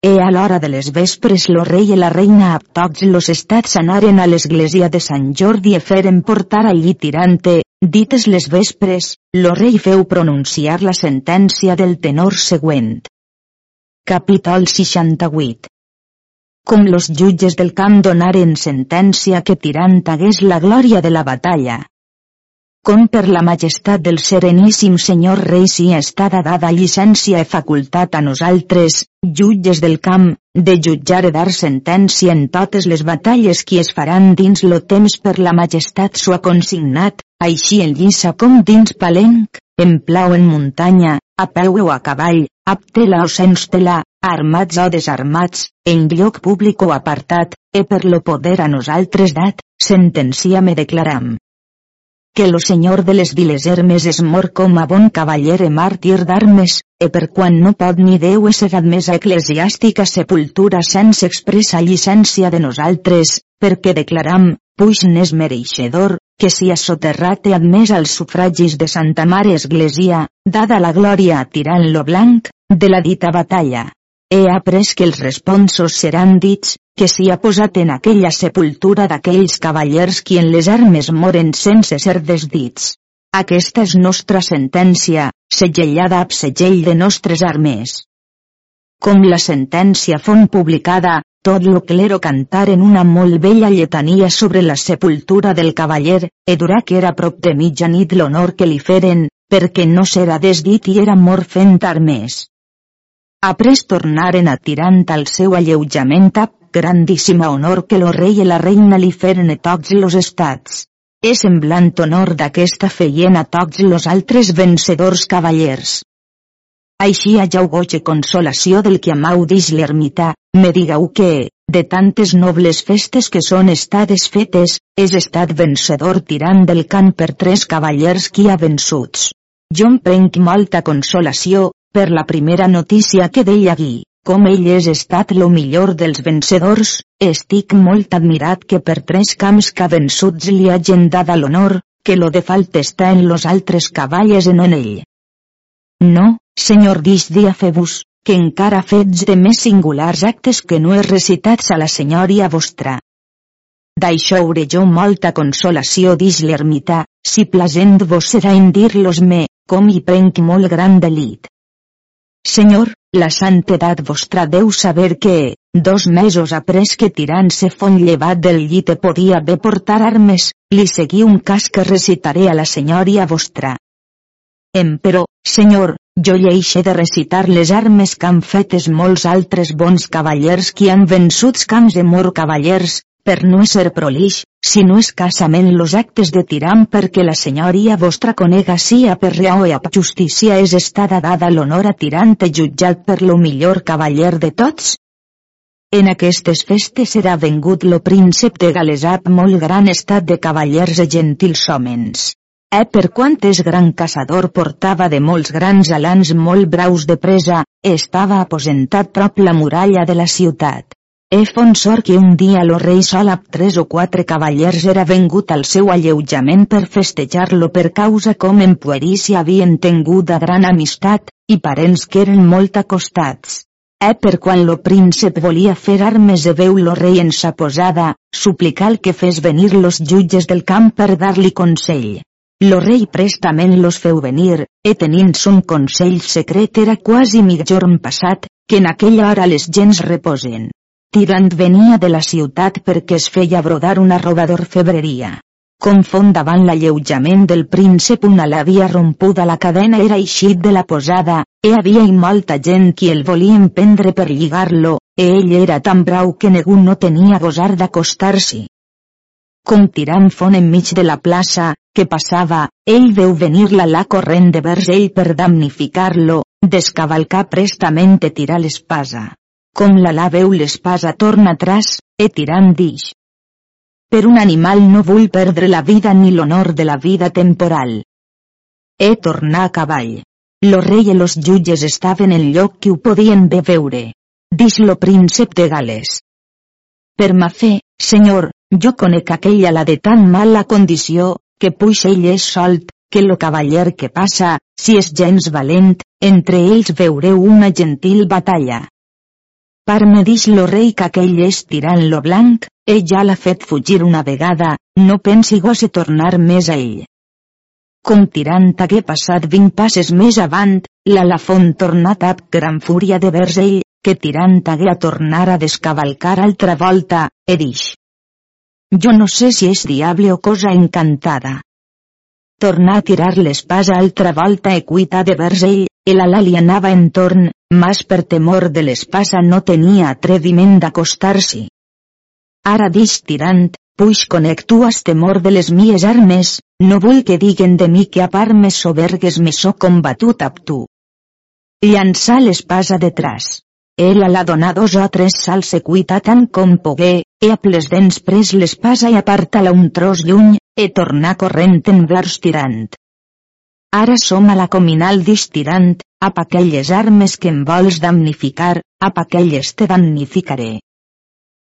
E a l'hora de les vespres lo rei i la reina a tots los estats anaren a l'església de Sant Jordi e feren portar allí tirante, dites les vespres, lo rei feu pronunciar la sentència del tenor següent. Capítol 68 Com los jutges del camp donaren sentència que Tirant hagués la glòria de la batalla, com per la majestat del sereníssim senyor rei si estada dada llicència e facultat a nosaltres, jutges del camp, de jutjar e dar sentència en totes les batalles qui es faran dins lo temps per la majestat sua consignat, així en lliça com dins palenc, en plau en muntanya, a peu o a cavall, tela o sense tela, armats o desarmats, en lloc públic o apartat, e per lo poder a nosaltres dat, sentencia me declaram que lo senyor de les viles Hermes es mor com a bon cavaller e màrtir d'armes, e per quan no pot ni deu ser admesa eclesiàstica sepultura sense expressa llicència de nosaltres, perquè declaram, puix n'és mereixedor, que si soterrat i admès als sufragis de Santa Mare Església, dada la glòria a tirant lo blanc, de la dita batalla. He après que els responsos seran dits, que s'hi ha posat en aquella sepultura d'aquells cavallers qui en les armes moren sense ser desdits. Aquesta és nostra sentència, segellada ab segell de nostres armes. Com la sentència fon publicada, tot lo clero cantar en una molt bella lletania sobre la sepultura del cavaller, e durà que era prop de mitjanit l'honor que li feren, perquè no serà desdit i era mort fent armes. Après tornaren a tirant al seu alleujament a grandíssima honor que lo rei i la reina li feren a tots los estats. És semblant honor d'aquesta feien a tots los altres vencedors cavallers. Així ja goig consolació del que amau dix l'ermità, me digueu que, de tantes nobles festes que són estades fetes, és estat vencedor tirant del camp per tres cavallers qui ha vençuts. Jo em prenc molta consolació, per la primera notícia que deia Gui, com ell és estat lo millor dels vencedors, estic molt admirat que per tres camps que vençuts li hagin dada l'honor, que lo de falt està en los altres cavalles en on ell. No, senyor dix dia febus, que encara fets de més singulars actes que no he recitats a la senyoria vostra. D'això hauré jo molta consolació dix l'ermità, si plasent vos serà en dir-los me, com hi prenc molt gran delit. Senyor, la santedat vostra deu saber que, dos mesos après que tirant se fon llevat del llit podia bé portar armes, li seguí un cas que recitaré a la senyoria vostra. Emperò, senyor, jo lleixe de recitar les armes que han fetes molts altres bons cavallers qui han vençuts camps de mor cavallers, per no ser prolix, si no escassament los actes de tiram perquè la senyoria vostra conega a per reau i a justícia és estada dada l'honor a tirant i jutjat per lo millor cavaller de tots? En aquestes festes serà vengut lo príncep de Galesap molt gran estat de cavallers i gentils homens. E per quant és gran caçador portava de molts grans alans molt braus de presa, estava aposentat prop la muralla de la ciutat. E fon sort que un dia lo rei sol amb tres o quatre cavallers era vengut al seu alleujament per festejar-lo per causa com en puerícia havien tinguda gran amistat, i parents que eren molt acostats. E per quan lo príncep volia fer armes e veu lo rei en sa posada, suplicar que fes venir los jutges del camp per dar-li consell. Lo rei prestament los feu venir, e tenint son consell secret era quasi mitjorn passat, que en aquella hora les gens reposen. Tirant venia de la ciutat perquè es feia brodar una roba d'orfebreria. Com davant l'alleujament del príncep una l'havia rompuda la cadena era eixit de la posada, hi havia i molta gent qui el volien prendre per lligar-lo, e ell era tan brau que ningú no tenia gosar d'acostar-s'hi. Com tirant font enmig de la plaça, que passava, ell veu venir la la corrent de vers ell per damnificar-lo, descavalcar prestament e tirar l'espasa. Com la la veu l'espasa torna atràs, e tirant dix. Per un animal no vull perdre la vida ni l'honor de la vida temporal. He tornar a cavall. Lo rei i los jutges estaven en lloc que ho podien bé veure. Dix lo príncep de Gales. Per ma fe, senyor, jo conec aquella la de tan mala condició, que puix ell és solt, que lo cavaller que passa, si és gens valent, entre ells veureu una gentil batalla. Per me dix lo rei que aquell és tirant lo blanc, ell ja l'ha fet fugir una vegada, no pensi gosse tornar més a ell. Com tirant hagué passat vint passes més avant, la Lafont amb gran fúria de vers ell, que tirant hagué a tornar a descavalcar altra volta, e dix. Jo no sé si és diable o cosa encantada. Tornà a tirar l'espasa altra volta equita de vers ell, el ala li anava en torn, mas per temor de l'espasa no tenia atreviment d'acostar-s'hi. Ara dix tirant, puix conec tu has temor de les mies armes, no vull que diguen de mi que a part més sobergues me so combatut ab tu. Llançà l'espasa detrás. Ell la donà dos o tres salts equita tant com pogué, e a ples dents pres l'espasa i aparta-la un tros lluny, e tornar corrent envers tirant. Ara som a la cominal tirant, ap aquelles armes que em vols damnificar, ap aquelles te damnificaré.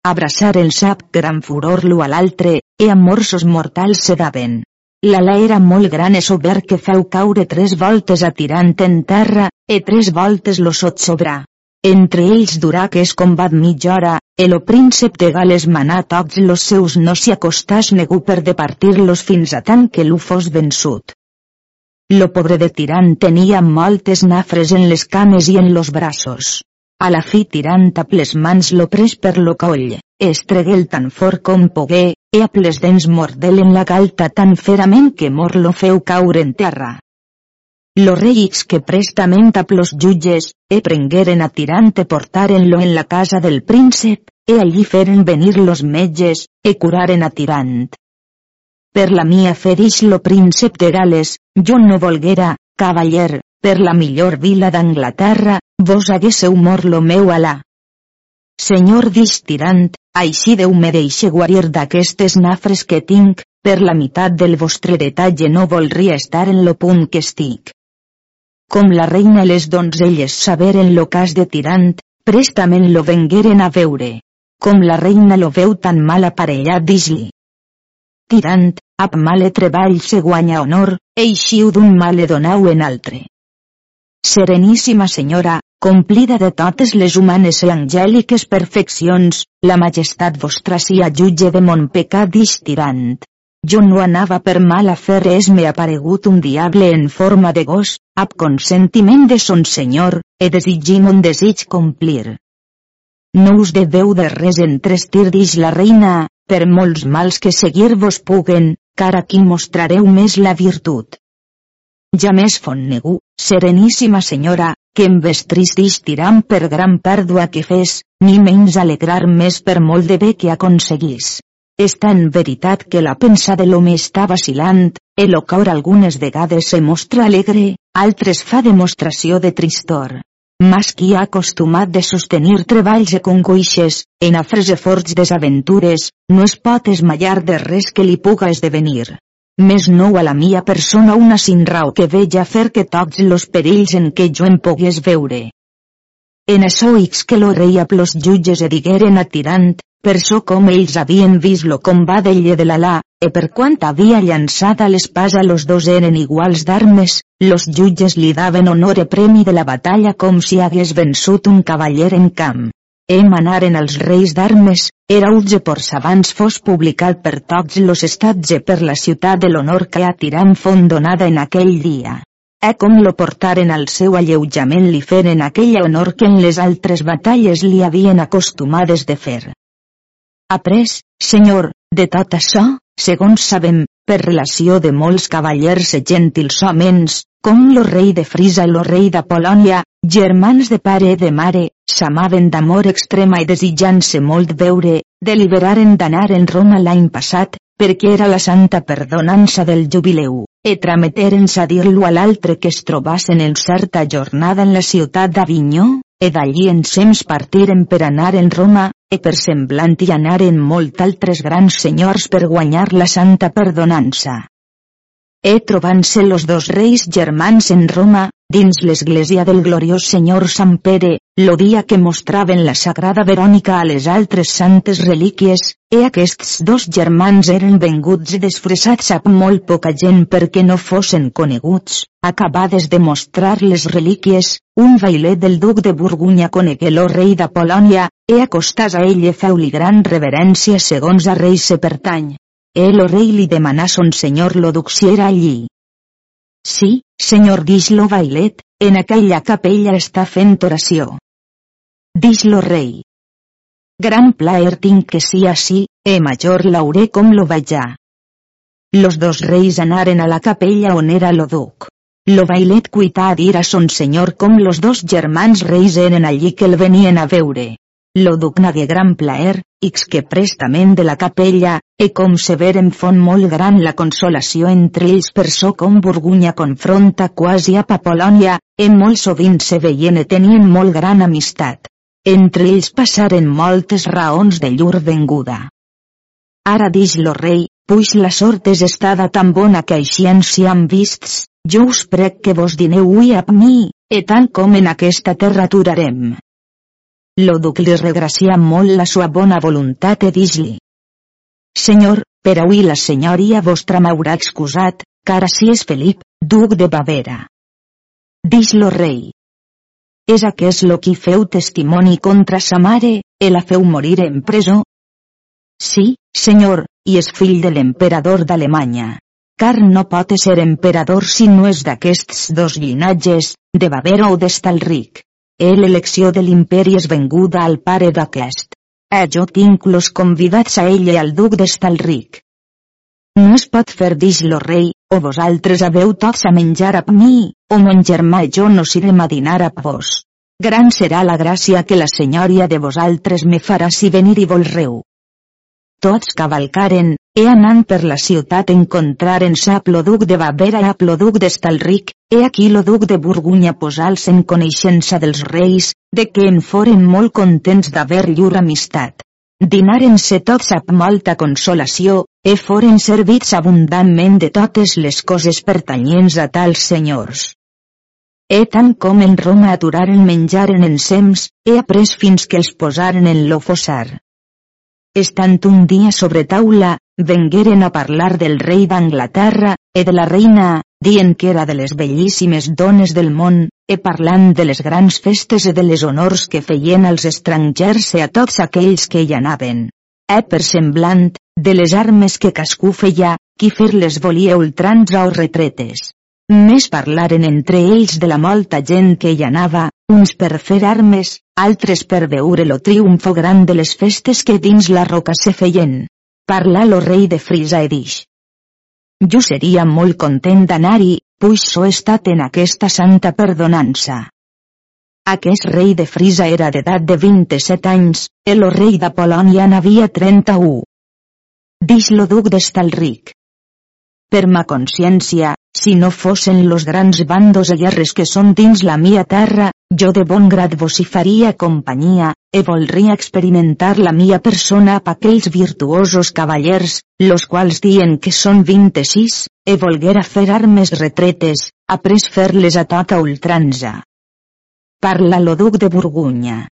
Abraçar el sap gran furor l'u a l'altre, e amorsos mortals se daven. L'ala era molt gran e sober que feu caure tres voltes a tirant en terra, e tres voltes lo sot sobrar. Entre ells durà que es combat mitja hora, el príncep de Gales manà tots los seus no s'hi acostàs negu per departir-los fins a tant que l'u fos vençut. Lo pobre de Tirant tenia moltes nafres en les cames i en los braços. A la fi Tirant a les mans lo pres per lo coll, estreguel tan fort com pogué, e a ples dents mordel en la galta tan ferament que mor lo feu caure en terra. Los reis que prestament a los jutges, e prengueren a tirante portarenlo en la casa del príncep, e allí feren venir los metges, e curaren a tirant. Per la mia fe dix lo príncep de Gales, jo no volguera, cavaller, per la millor vila d'Anglaterra, vos haguésseu mort lo meu alà. Senyor dix tirant, així Déu me deixe guarir d'aquestes nafres que tinc, per la meitat del vostre detatge no volria estar en lo punt que estic. Com la reina les donzelles saberen lo cas de Tirant, prestament lo vengueren a veure. Com la reina lo veu tan mal aparellat dis-li. Tirant, ab male treball se guanya honor, eixiu d'un male donau en altre. Sereníssima senyora, complida de totes les humanes i angèliques perfeccions, la majestat vostra sia jutge de mon pecat tirant. Jo no anava per mal fer res m'he aparegut un diable en forma de gos, ab consentiment de son senyor, e desitgim un desig complir. No us deveu de res entrestir dix la reina, per molts mals que seguir-vos puguen, car aquí mostrareu més la virtut. Ja més fon negu, sereníssima senyora, que em vestris dix tirant per gran pèrdua que fes, ni menys alegrar més per molt de bé que aconseguís. És tan veritat que la pensa de l'home està vacilant, el cor algunes vegades se mostra alegre, altres fa demostració de tristor. Mas qui ha acostumat de sostenir treballs i congoixes, en afres e forts desaventures, no es pot esmallar de res que li puga esdevenir. Més nou a la mia persona una sin rau que veja fer que tots los perills en què jo em pogués veure. En això ix que lo rei a plos jutges e digueren a tirant, per so com ells havien vist lo combat d'elle de l'Alà, e per quant havia llançat a l'espasa los dos eren iguals d'armes, los jutges li daven honor e premi de la batalla com si hagués vençut un cavaller en camp. E manaren als reis d'armes, era ulge por abans fos publicat per tots los estats e per la ciutat de l'honor que a tirant font donada en aquell dia. E com lo portaren al seu alleujament li feren aquell honor que en les altres batalles li havien acostumades de fer. Après, senyor, de tot això, segons sabem, per relació de molts cavallers e gentils homens, com lo rei de Frisa i lo rei de Polònia, germans de pare i de mare, s'amaven d'amor extrema i desitjant-se molt veure, deliberaren d'anar en Roma l'any passat, perquè era la santa perdonança del jubileu, e trameteren a dir-lo a l'altre que es trobassen en certa jornada en la ciutat d'Avinyó, e d'allí ensems partiren per anar en Roma, e per semblant hi anaren molt altres grans senyors per guanyar la santa perdonança. E trobant-se los dos reis germans en Roma, dins l'església del gloriós Senyor Sant Pere, lo dia que mostraven la Sagrada Verònica a les altres santes relíquies, e aquests dos germans eren venguts i desfressats a molt poca gent perquè no fossin coneguts, acabades de mostrar les relíquies, un bailet del duc de Burgunya conegué lo rei de Polònia, e acostàs a ell feu-li gran reverència segons a rei se pertany. E lo rei li demanà son senyor lo duc si era allí. Sí, senyor Dislo Bailet, en aquella capella està fent oració. Dislo rei. Gran plaer tinc que sia així, e major l'auré com lo vajà. Los dos reis anaren a la capella on era lo duc. Lo bailet cuità a dir a son senyor com los dos germans reis eren allí que el venien a veure. Lo duc nagué gran plaer, ix que prestament de la capella, e com se veren font molt gran la consolació entre ells per so com Burgunya confronta quasi a Papolònia, e molt sovint se veien e tenien molt gran amistat. Entre ells passaren moltes raons de llur venguda. Ara dix lo rei, puix la sort és estada tan bona que així ens hi han vists, jo us prec que vos dineu ui a mi, e tant com en aquesta terra aturarem. Lo duc li regracia molt la sua bona voluntat e dis-li. Senyor, per avui la senyoria vostra m'haurà excusat, car si és Felip, duc de Bavera. Dix-lo rei. És aquest lo qui feu testimoni contra sa mare, e la feu morir en presó? Sí, senyor, i és fill de l'emperador d'Alemanya. Car no pot ser emperador si no és d'aquests dos llinatges, de Bavera o d'Estalric. El l'elecció de l'imperi és venguda al pare d'aquest. A eh, jo tinc los convidats a ell i al duc d'Estalric. No es pot fer dix lo rei, o vosaltres haveu tots a menjar a mi, o mon germà i jo no sirem a dinar a vos. Gran serà la gràcia que la senyoria de vosaltres me farà si venir i volreu. Tots cavalcaren, e anant per la ciutat encontraren sa Ploduc de Bavera a Ploduc d'Estalric, e aquí lo duc de Burgunya posals en coneixença dels reis, de que en foren molt contents d'haver llur amistat. Dinaren-se tots amb molta consolació, e foren servits abundantment de totes les coses pertanyents a tals senyors. E tant com en Roma aturaren menjaren ensems, e après fins que els posaren en lo fossar. Estant un dia sobre taula, vengueren a parlar del rei d'Anglaterra, e de la reina, dient que era de les bellíssimes dones del món, e parlant de les grans festes e de les honors que feien als estrangers e a tots aquells que hi anaven. E per semblant, de les armes que cascú feia, qui fer-les volia ultranza o retretes. Més parlaren entre ells de la molta gent que hi anava, uns per fer armes, altres per veure lo triomfo gran de les festes que dins la roca se feien. Parla lo rei de Frisa i dix. Jo seria molt content d'anar-hi, puix so estat en aquesta santa perdonança. Aquest rei de Frisa era d'edat de 27 anys, el rei de Polònia n'havia 31. Dix lo duc d'Estalric. Per ma consciència, si no fossin los grans bandos guerres que són dins la mia terra, jo de bon grat vos hi faria companyia, e voldria experimentar la mia persona a aquells virtuosos cavallers, los quals dien que són 26, e volguera fer armes retretes, après fer-les a ultranza. Parla lo duc de Burgunya.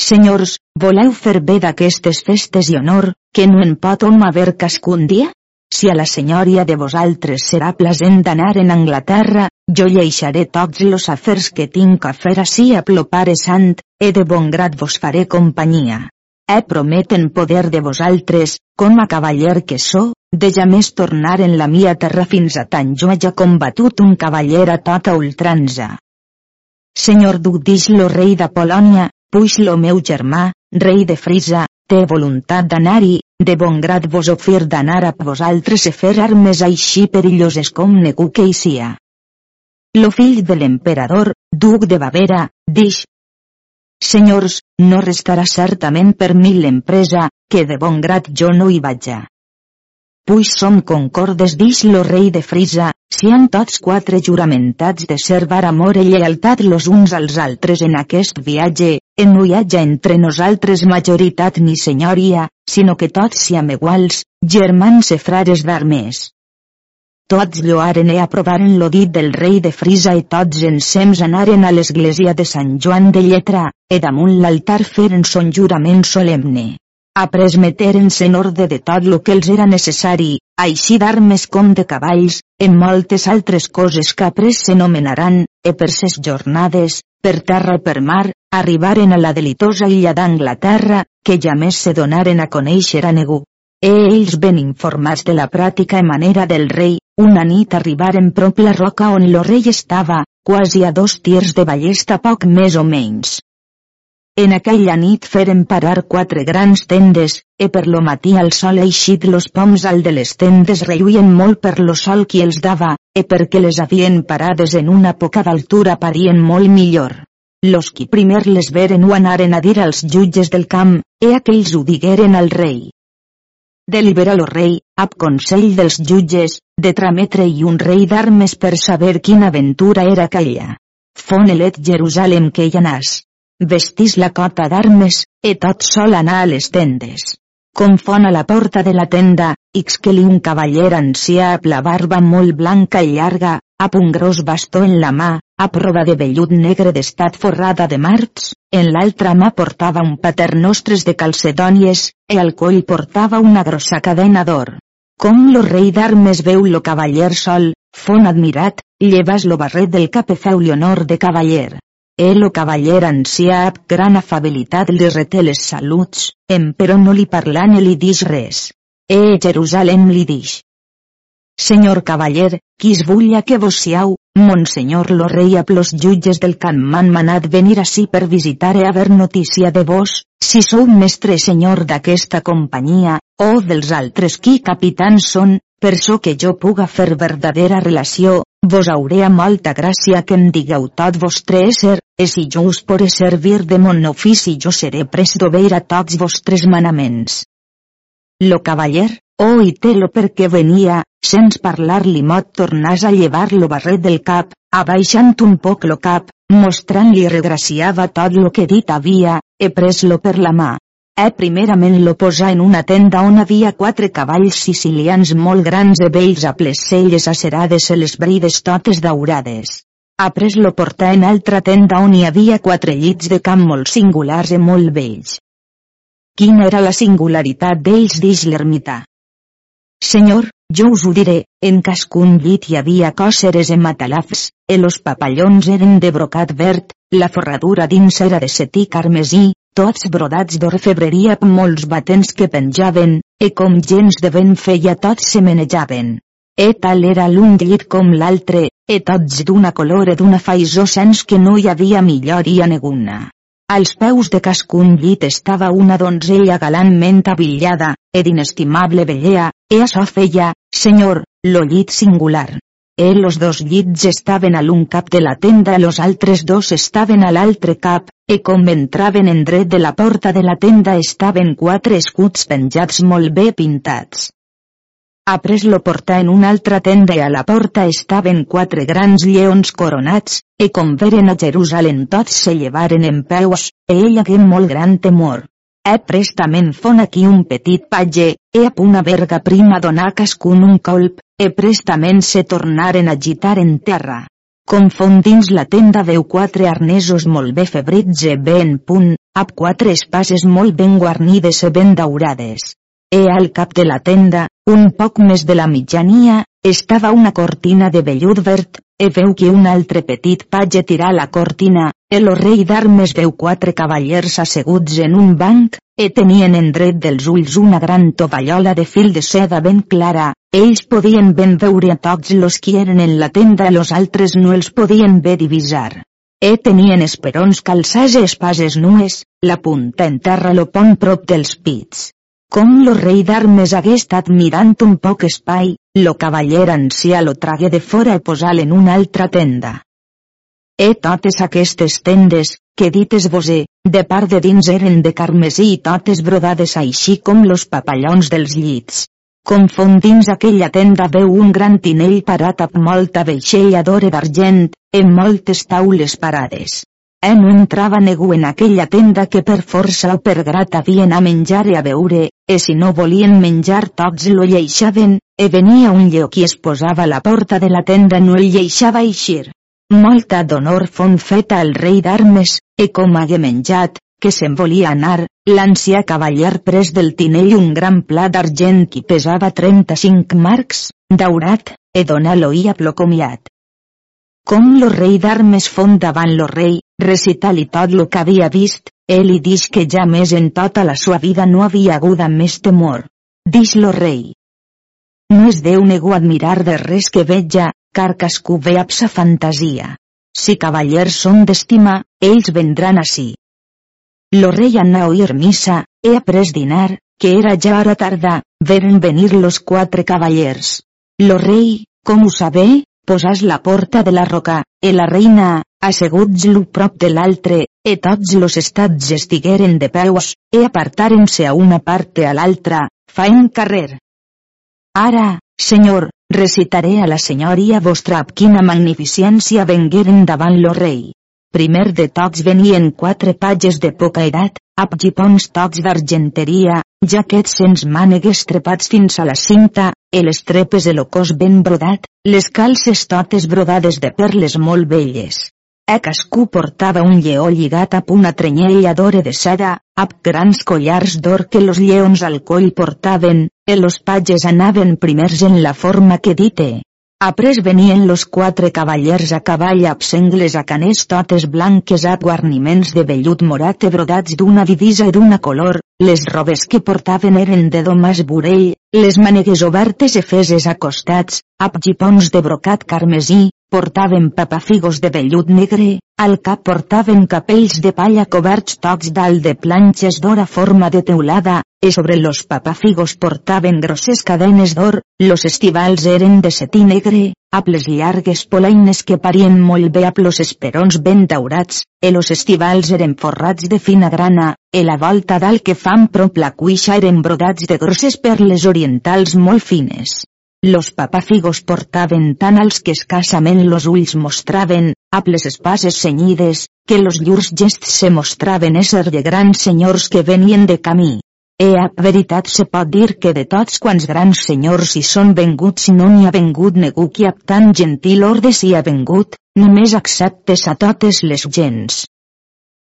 Senyors, voleu fer bé d'aquestes festes i honor, que no en pot hom haver cascun dia? Si a la senyoria de vosaltres serà plasent d'anar en Anglaterra, jo lleixaré tots los afers que tinc a fer ací a plopare sant, e de bon grat vos faré companyia. E prometen poder de vosaltres, com a cavaller que so, de ja més tornar en la mia terra fins a tant jo hagi combatut un cavaller a tota ultranza. Senyor duc dix lo rei de Polònia, puix lo meu germà, rei de Frisa, té voluntat d'anar-hi, de bon grat vos ofir d'anar a vosaltres e fer armes així perilloses com negu que hi sia. lo fill de l'emperador, duc de Bavera, dix. Senyors, no restarà certament per mi l'empresa, que de bon grat jo no hi vaja. Puix som concordes dix lo rei de Frisa, si han tots quatre juramentats de servar amor i lleialtat los uns als altres en aquest viatge, en no hi haja entre nosaltres majoritat ni senyoria, sinó que tots siam iguals, germans i frares d'armes. Tots lloaren i aprovaren lo dit del rei de Frisa i tots ensems anaren a l'església de Sant Joan de Lletra, e damunt l'altar feren son jurament solemne. Après meteren-se en ordre de tot lo que els era necessari, així d'armes com de cavalls, en moltes altres coses que après s'enomenaran, e per ses jornades, per terra i per mar, arribaren a la delitosa illa d'Anglaterra, que ja més se donaren a conèixer a. E ells ben informats de la pràctica i manera del rei, una nit arribaren prop la roca on lo rei estava, quasi a dos tirs de ballesta poc més o menys. En aquella nit feren parar quatre grans tendes, e per lo matí al sol eixit los poms al de les tendes relluïen molt per lo sol qui els dava, e perquè les havien parades en una poca d'altura parien molt millor. Los qui primer les veren ho anaren a dir als jutges del camp, e aquells ho digueren al rei delibera lo rei, ab consell dels jutges, de trametre i un rei d'armes per saber quina aventura era aquella. Fonelet Jerusalem que hi anàs. Vestís la cota d'armes, e tot sol anar a les tendes. Confon a la porta de la tenda, ix que li un cavaller ancià amb la barba molt blanca i llarga, amb un gros bastó en la mà, a prova de vellut negre d'estat forrada de marcs, en l'altra mà portava un paternostres de calcedònies, e al coll portava una grossa cadena d'or. Com lo rei d'armes veu lo cavaller sol, fon admirat, llevas lo barret del cap feu honor de cavaller. E lo cavaller ancià gran afabilitat li reté les saluts, em però no li parla ni li dix res. E Jerusalem li dix. Senyor cavaller, qui es vulla que vos siau, Monsenyor lo rei a plos jutges del camp m'han manat venir ací per visitar e haver notícia de vos, si sou mestre senyor d'aquesta companyia, o dels altres qui capitans són, per so que jo puga fer verdadera relació, vos hauré a molta gràcia que em digueu tot vostre ésser, e si jo us poré servir de mon ofici jo seré pres d'obeir a tots vostres manaments. Lo cavaller, Oh i té-lo perquè venia, sens parlar-li mot tornàs a llevar lo barret del cap, abaixant un poc lo cap, mostrant-li regraciava tot lo que dit havia, he pres-lo per la mà. E primerament lo posà en una tenda on havia quatre cavalls sicilians molt grans e vells a les celles acerades i les brides totes daurades. Après lo portà en altra tenda on hi havia quatre llits de camp molt singulars i molt vells. Quina era la singularitat d'ells dix l'ermità? Senyor, jo us ho diré, en cascun llit hi havia còceres en matalafs, e los papallons eren de brocat verd, la forradura dins era de setí carmesí, tots brodats d'orfebreria amb molts batents que penjaven, e com gens de vent feia tots se menejaven. E tal era l'un llit com l'altre, e tots d'una color e d'una faisó sens que no hi havia milloria neguna. Als peus de cascun llit estava una donzella galantment abillada, e d'inestimable bellea, e açò feia, senyor, lo llit singular. E los dos llits estaven a l'un cap de la tenda los altres dos estaven a l'altre cap, e com entraven en dret de la porta de la tenda estaven quatre escuts penjats molt bé pintats. Après lo portà en una altra tenda i a la porta estaven quatre grans lleons coronats, e com veren a Jerusalem tots se llevaren en peus, e ell hagué molt gran temor. E prestament fon aquí un petit patge, e a una verga prima donar cascun un colp, e prestament se tornaren a agitar en terra. Com fon dins la tenda veu quatre arnesos molt bé febrits e ben punt, amb quatre espases molt ben guarnides e ben daurades. E al cap de la tenda, un poc més de la mitjania, estava una cortina de vellut verd, e veu que un altre petit patge tirà la cortina, el rei d'armes veu quatre cavallers asseguts en un banc, e tenien en dret dels ulls una gran tovallola de fil de seda ben clara, ells podien ben veure a tots los qui eren en la tenda los altres no els podien bé divisar. E tenien esperons calçats i espases nues, la punta en terra lo pont prop dels pits. Com lo rei d'armes hagué estat mirant un poc espai, lo cavaller ancià lo tragué de fora i posal en una altra tenda. E totes aquestes tendes, que dites vos de part de dins eren de carmesí i totes brodades així com los papallons dels llits. Confon dins aquella tenda veu un gran tinell parat amb molta veixella d'ore d'argent, en moltes taules parades. En no entrava negu en aquella tenda que per força o per grat havien a menjar i a beure, e si no volien menjar tots lo lleixaven, e venia un lleó qui es posava la porta de la tenda no el lleixava eixir. Molta d'honor fon feta al rei d'armes, e com hagué menjat, que se'n volia anar, l'ancià cavaller pres del tinell un gran pla d'argent qui pesava 35 marcs, daurat, e donà-lo i aplocomiat. Com lo rei d'armes fon davant lo rei, recital-li tot lo que havia vist, ell li dix que ja més en tota la sua vida no havia aguda més temor. Dix lo rei. No es deu negu admirar de res que veja, car cascú ve amb sa fantasia. Si cavallers són d'estima, ells vendran ací. Lo rei anà a oír missa, he après dinar, que era ja hora tarda, veren venir los quatre cavallers. Lo rei, com ho sabé, posàs la porta de la roca, e la reina, asseguts lo prop de l'altre, e tots los estats estigueren de peus, e apartaren-se a una parte a l'altra, faen carrer. Ara, senyor, recitaré a la senyoria vostra ab quina magnificència vengueren davant lo rei. Primer de tots venien quatre pages de poca edat, amb gipons tocs d'argenteria, jaquets sens mànegues trepats fins a la cinta, e les trepes de lo cos ben brodat, les calces totes brodades de perles molt belles. E cascú portava un lleó lligat amb una trenyella d'ore de seda, amb grans collars d'or que los lleons al coll portaven, e los pages anaven primers en la forma que dite. Après venien los quatre cavallers a cavall amb sengles a caners totes blanques a guarniments de vellut morat e brodats d'una divisa i d'una color, les robes que portaven eren de domàs burell, les manegues obertes e feses a costats, amb gipons de brocat carmesí, portaven papafigos de vellut negre, al cap portaven capells de palla coberts tocs dalt de planxes d'or a forma de teulada, e sobre los papafigos portaven grosses cadenes d'or, los estivals eren de setí negre, amb les llargues polaines que parien molt bé amb los esperons ben daurats, e los estivals eren forrats de fina grana, e la volta dalt que fan prop la cuixa eren brodats de grosses perles orientals molt fines. Los papafigos portaven tan als que escassament los ulls mostraven, amb les espases senyides, que los llurs gests se mostraven ésser de grans senyors que venien de camí. E a veritat se pot dir que de tots quants grans senyors hi són venguts no n'hi ha vengut ningú qui amb tan gentil orde s'hi ha vengut, només acceptes a totes les gens.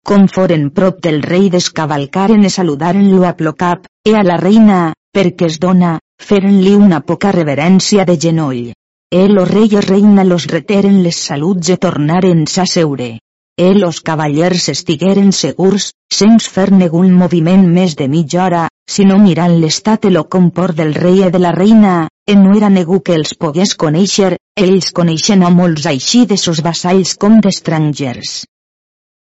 Com foren prop del rei descavalcaren e saludaren-lo a plocap, e a la reina, perquè es dona, feren-li una poca reverència de genoll. El o rei i reina los reteren les saluts e tornaren a seure. El los cavallers estigueren segurs, sens fer negun moviment més de mitja hora, sinó mirant l'estat e lo comport del rei i de la reina, e no era negu que els pogués conèixer, ells coneixen a molts així de sos vassalls com d'estrangers.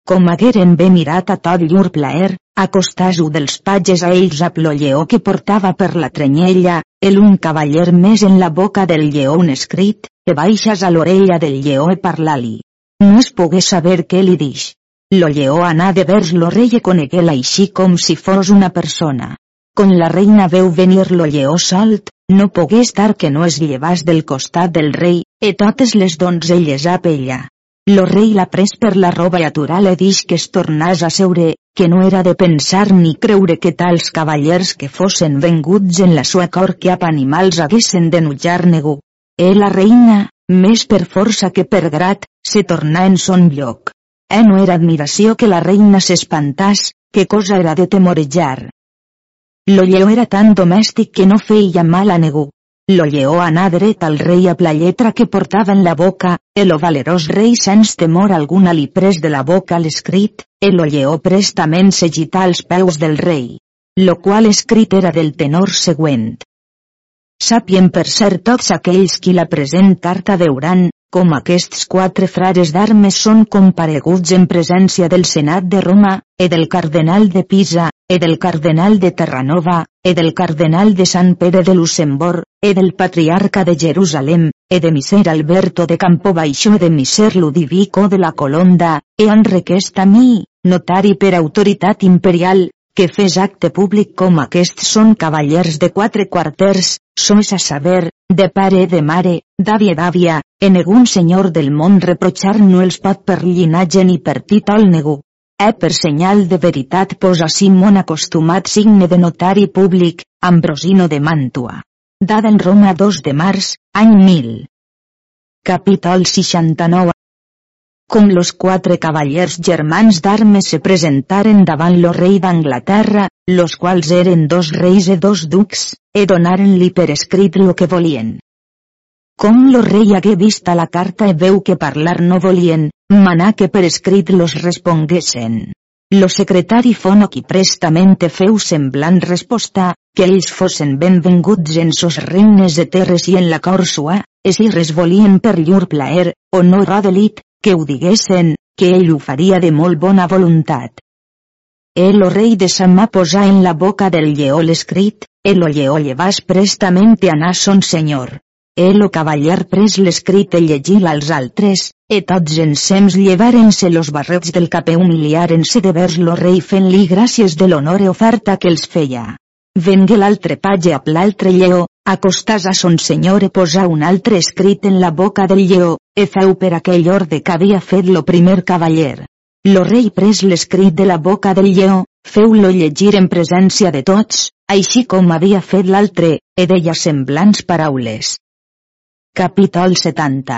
Com hagueren bé mirat a tot llur plaer, acostàs-ho dels patges a ells a lleó que portava per la trenyella, el un cavaller més en la boca del lleó un escrit, que baixes a l'orella del lleó e parlar-li. No es pogué saber què li dix. Lo lleó anà de vers lo rei e conegué-la així com si fos una persona. Con la reina veu venir lo lleó solt, no pogué estar que no es llevàs del costat del rei, e totes les donzelles a pella. Lo rei la pres per la roba i aturà le dix que es tornàs a seure, que no era de pensar ni creure que tals cavallers que fossen venguts en la sua cor que ap animals haguessen d'enullar negu. E la reina, més per força que per grat, se tornà en son lloc. E no era admiració que la reina s'espantàs, que cosa era de temorejar. Lo lleó era tan domèstic que no feia mal a negu. Lo lleó anà dret al rei a la lletra que portava en la boca, el o valerós rei sens temor alguna li pres de la boca l'escrit, el o lleó prestament s'agità als peus del rei. Lo qual escrit era del tenor següent. Sapien per ser tots aquells qui la present carta veuran, com aquests quatre frares d'armes són compareguts en presència del Senat de Roma, e del cardenal de Pisa, e del cardenal de Terranova, e del cardenal de San Pere de Luxemburg, e del patriarca de Jerusalem, e de Miser Alberto de Campobaixo e de Miser Ludivico de la Colonda, e han request a mi, notari per autoritat imperial, que fes acte públic com aquests són cavallers de quatre quarters, sois a saber, de pare de mare, d'àvia d'àvia, en algun senyor del món reprochar no els pot per llinatge ni per títol negu. E per senyal de veritat posa Simon acostumat signe de notari públic, Ambrosino de Mantua. Dada en Roma 2 de març, any 1000. Capítol 69 com los quatre cavallers germans d'armes se presentaren davant lo rei d'Anglaterra, los quals eren dos reis e dos ducs, e donaren-li per escrit lo que volien. Com lo rei hagué vista la carta e veu que parlar no volien, manà que per escrit los responguessen. Lo secretari fono qui prestamente feu semblant resposta, que ells fossin benvenguts en sos regnes de terres i en la cor sua, e si res volien per llur plaer, o no delit, que ho diguessen, que ell ho faria de molt bona voluntat. El o rei de Samà posà en la boca del lleó l'escrit, el o lleó llevàs prestament anar son senyor. El o cavaller pres l'escrit i llegir als altres, e tots ensems llevaren-se los barrets del capé humiliaren-se de vers lo rei fent-li gràcies de l'honor e oferta que els feia. Vengué l'altre patge a l'altre lleó, acostàs a son senyor e posà un altre escrit en la boca del lleó, e feu per aquell orde que havia fet lo primer cavaller. Lo rei pres l'escrit de la boca del lleó, feu-lo llegir en presència de tots, així com havia fet l'altre, e deia semblants paraules. Capítol 70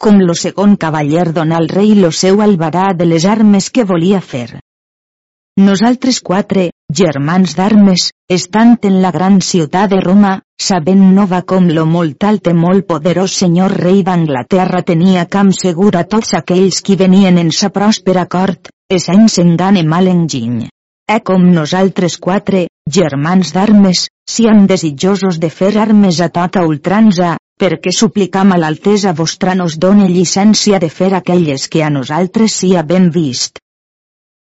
Com lo segon cavaller dona al rei lo seu albarà de les armes que volia fer. Nosaltres quatre, germans d'armes, estant en la gran ciutat de Roma, sabent nova com lo molt alt i molt poderós senyor rei d'Anglaterra tenia camp segur a tots aquells qui venien en sa pròspera cort, e sense engane mal enginy. E com nosaltres quatre, germans d'armes, sian desitjosos de fer armes a tota ultranza, perquè suplicam a l'altesa vostra nos done llicència de fer aquelles que a nosaltres sia ben vist.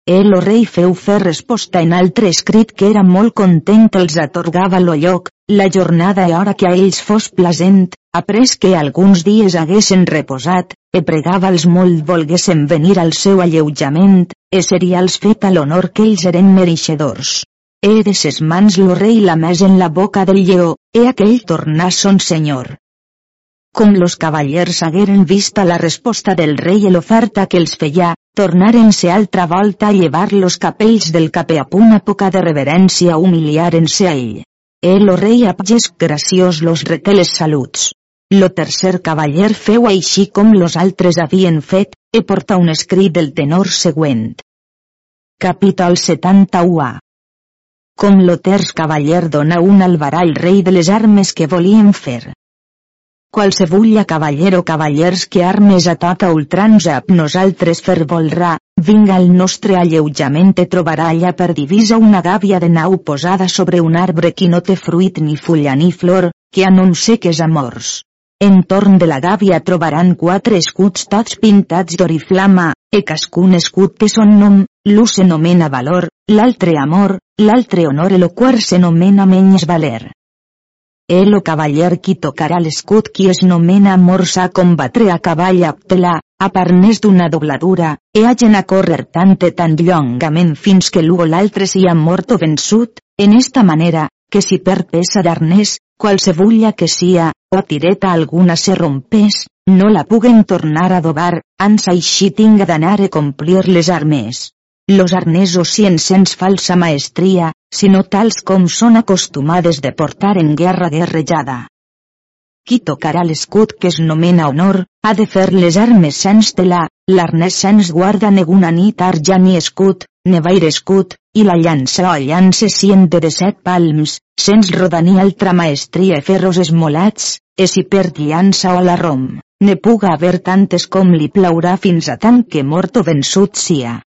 El o rei feu fer resposta en altre escrit que era molt content els atorgava lo lloc, la jornada i hora que a ells fos plasent, après que alguns dies haguessin reposat, e pregava-els molt volguessin venir al seu alleujament, e seria-els fet a l'honor que ells eren mereixedors. E de ses mans lo rei la més en la boca del lleó, e aquell tornà son senyor. Com los cavallers hagueren vista la resposta del rei i l'oferta que els feia, tornarense altra volta a llevar los capells del capè a una poca de reverència humiliaren-se a ell. El o rei apges graciós los reté les saluts. Lo tercer cavaller feu així com los altres havien fet, e porta un escrit del tenor següent. Capítol 71 Com lo terç cavaller dona un albarà al rei de les armes que volien fer. Qualsevulla cavaller o cavallers que armes a tota ultranza a nosaltres fer volrà, vinga al nostre alleujament e trobarà allà per divisa una gàbia de nau posada sobre un arbre qui no té fruit ni fulla ni flor, que que és amors. Entorn de la gàbia trobaran quatre escuts tots pintats d'oriflama, e cascun escut té son nom, l'un s'anomena valor, l'altre amor, l'altre honor i lo quart s'anomena menys valer. El o cavaller qui tocarà l'escut qui es nomena morsa combatre a cavall aptela, a parnès d'una dobladura, e hagen a córrer tant e tan llongament fins que l'u o l'altre sia mort o vençut, en esta manera, que si per peça d'arnès, qualsevulla que sia, o tireta alguna se rompés, no la puguen tornar a dobar, ans així tinga d'anar a complir les armes. Los arnesos si en sens falsa maestria, sinó tals com són acostumades de portar en guerra guerrejada. Qui tocarà l'escut que es nomena honor, ha de fer les armes sens tela, l'arnès sens guarda neguna ni tarja ni escut, nevaire escut, i la llança o llança siente de set palms, sens rodar ni altra maestria ferros esmolats, e si per llança o la rom, ne puga haver tantes com li plaurà fins a tant que mort o vençut sia.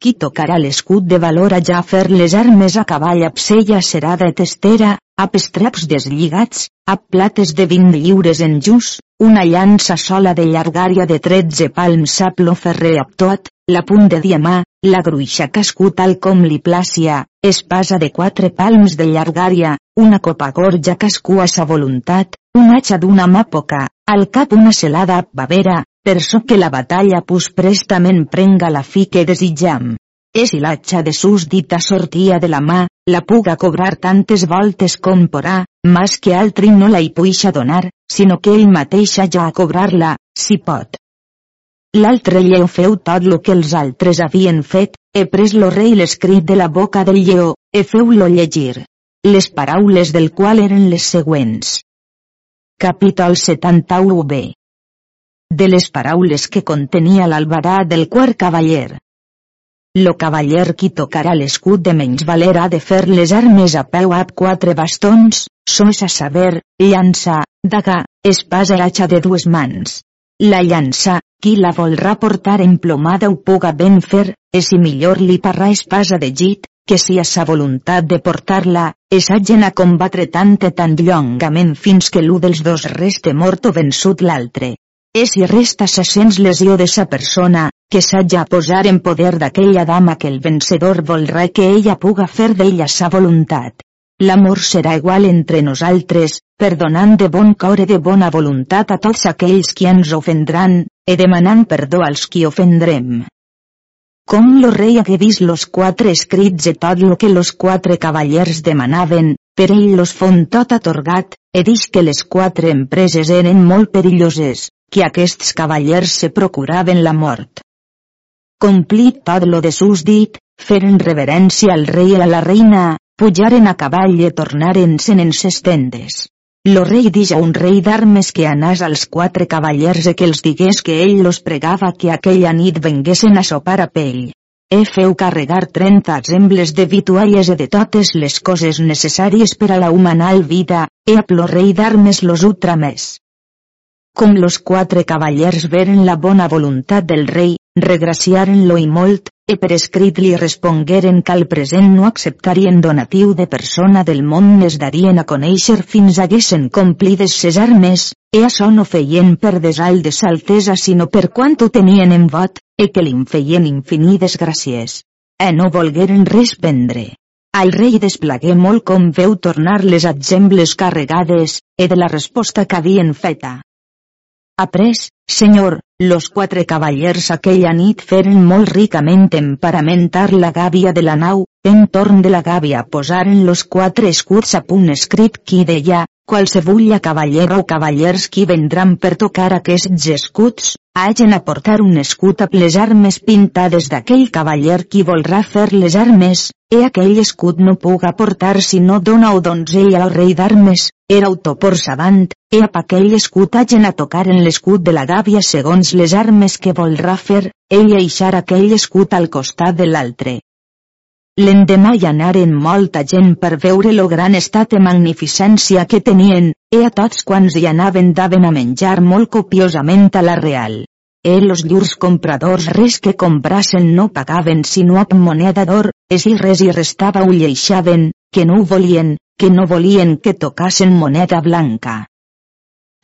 Qui tocarà l'escut de valor a ja fer les armes a cavall absella serà de testera, ap estraps deslligats, ap plates de 20 lliures en jus, una llança sola de llargària de 13 palms ap lo ferrer ap tot, la punt de diamà, la gruixa cascut tal com li plàcia, espasa de quatre palms de llargària, una copa gorja cascú a sa voluntat, un hacha d'una mà poca, al cap una celada bavera, per so que la batalla pus prestament prenga la fi que desitjam. És i l'atxa de sus dita sortia de la mà, la puga cobrar tantes voltes com porà, mas que altri no la hi puixa donar, sinó que ell mateixa ja a cobrar-la, si pot. L'altre lleó feu tot lo que els altres havien fet, he pres lo rei l'escrit de la boca del lleó, e feu-lo llegir. Les paraules del qual eren les següents. Capítol 71b De les paraules que contenia l'albarà del quart cavaller. Lo cavaller qui tocarà l'escut de menys valer ha de fer les armes a peu amb quatre bastons, sos a saber, llança, daga, espasa i hacha de dues mans. La llança, qui la volrà portar emplomada ho puga ben fer, e si millor li parrà espasa de llit, que si a sa voluntat de portar-la, es hagin a combatre tant e tant llongament fins que l'u dels dos reste mort o vençut l'altre. E si resta sa sens lesió de sa persona, que s'haja posar en poder d'aquella dama que el vencedor volrà que ella puga fer d'ella sa voluntat. L'amor serà igual entre nosaltres, perdonant de bon cor i de bona voluntat a tots aquells qui ens ofendran, e demanant perdó als qui ofendrem. Com lo rei hagué vist los quatre escrits e tot lo que los quatre cavallers demanaven, per ell los fon tot atorgat, e dix que les quatre empreses eren molt perilloses, que aquests cavallers se procuraven la mort. Complit tot lo de sus dit, feren reverència al rei i a la reina, pujaren a cavall i tornaren-se'n en ses tendes. Lo rei dix a un rei d'armes que anàs als quatre cavallers e que els digués que ell los pregava que aquella nit venguessin a sopar a pell. E feu carregar trenta sembles de vitualles e de totes les coses necessàries per a la humanal vida, e a plo rei d'armes los ultramés. Com los quatre cavallers veren la bona voluntat del rei, regraciaren-lo i molt, e per escrit li respongueren que al present no acceptarien donatiu de persona del món es darien a conèixer fins haguessen complides ses armes, e açò no feien per desal de saltesa sinó per quant ho tenien en vot, e que li'n feien infinides gràcies. E no volgueren res prendre. Al rei desplagué molt com veu tornar les exemples carregades, e de la resposta que havien feta. Après, senyor, los quatre cavallers aquella nit feren molt ricament en paramentar la gàbia de la nau, en torn de la gàbia posaren los quatre escuts a punt escrit qui deia, qualsevulla cavallera o cavallers qui vendran per tocar aquests escuts, hagen a portar un escut amb les armes pintades d'aquell cavaller qui volrà fer les armes, e aquell escut no puga portar si no dona o donzell al rei d'armes, era autopor savant, e ap aquell escut hagen a tocar en l'escut de la gàbia segons les armes que volrà fer, ell eixar aquell escut al costat de l'altre. L'endemà hi anaren molta gent per veure lo gran estat de magnificència que tenien, e a tots quants hi anaven daven a menjar molt copiosament a la real. E los llurs compradors res que comprassen no pagaven sinó amb moneda d'or, es i res hi restava ho lleixaven, que no ho volien, que no volien que tocassen moneda blanca.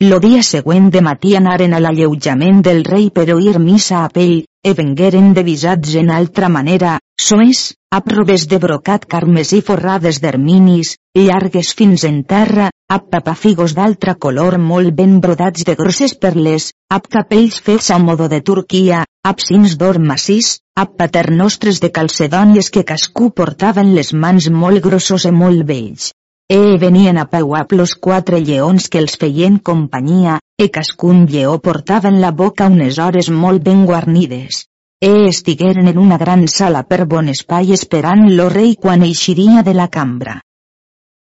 Lo dia següent de matí anaren a l'alleujament del rei per oir missa a pell, e vengueren devisats en altra manera, soes, ap robes de brocat carmesí forrades d'erminis, llargues fins en terra, ap papafigos d'altra color molt ben brodats de grosses perles, ap capells fets a modo de Turquia, ap cins d'or massís, ap paternostres de calcedònies que cascú portaven les mans molt grossos i molt vells. E venien a peu ap los quatre lleons que els feien companyia, e cascun lleó portava en la boca unes hores molt ben guarnides. E estigueren en una gran sala per bon espai esperant lo rei quan eixiria de la cambra.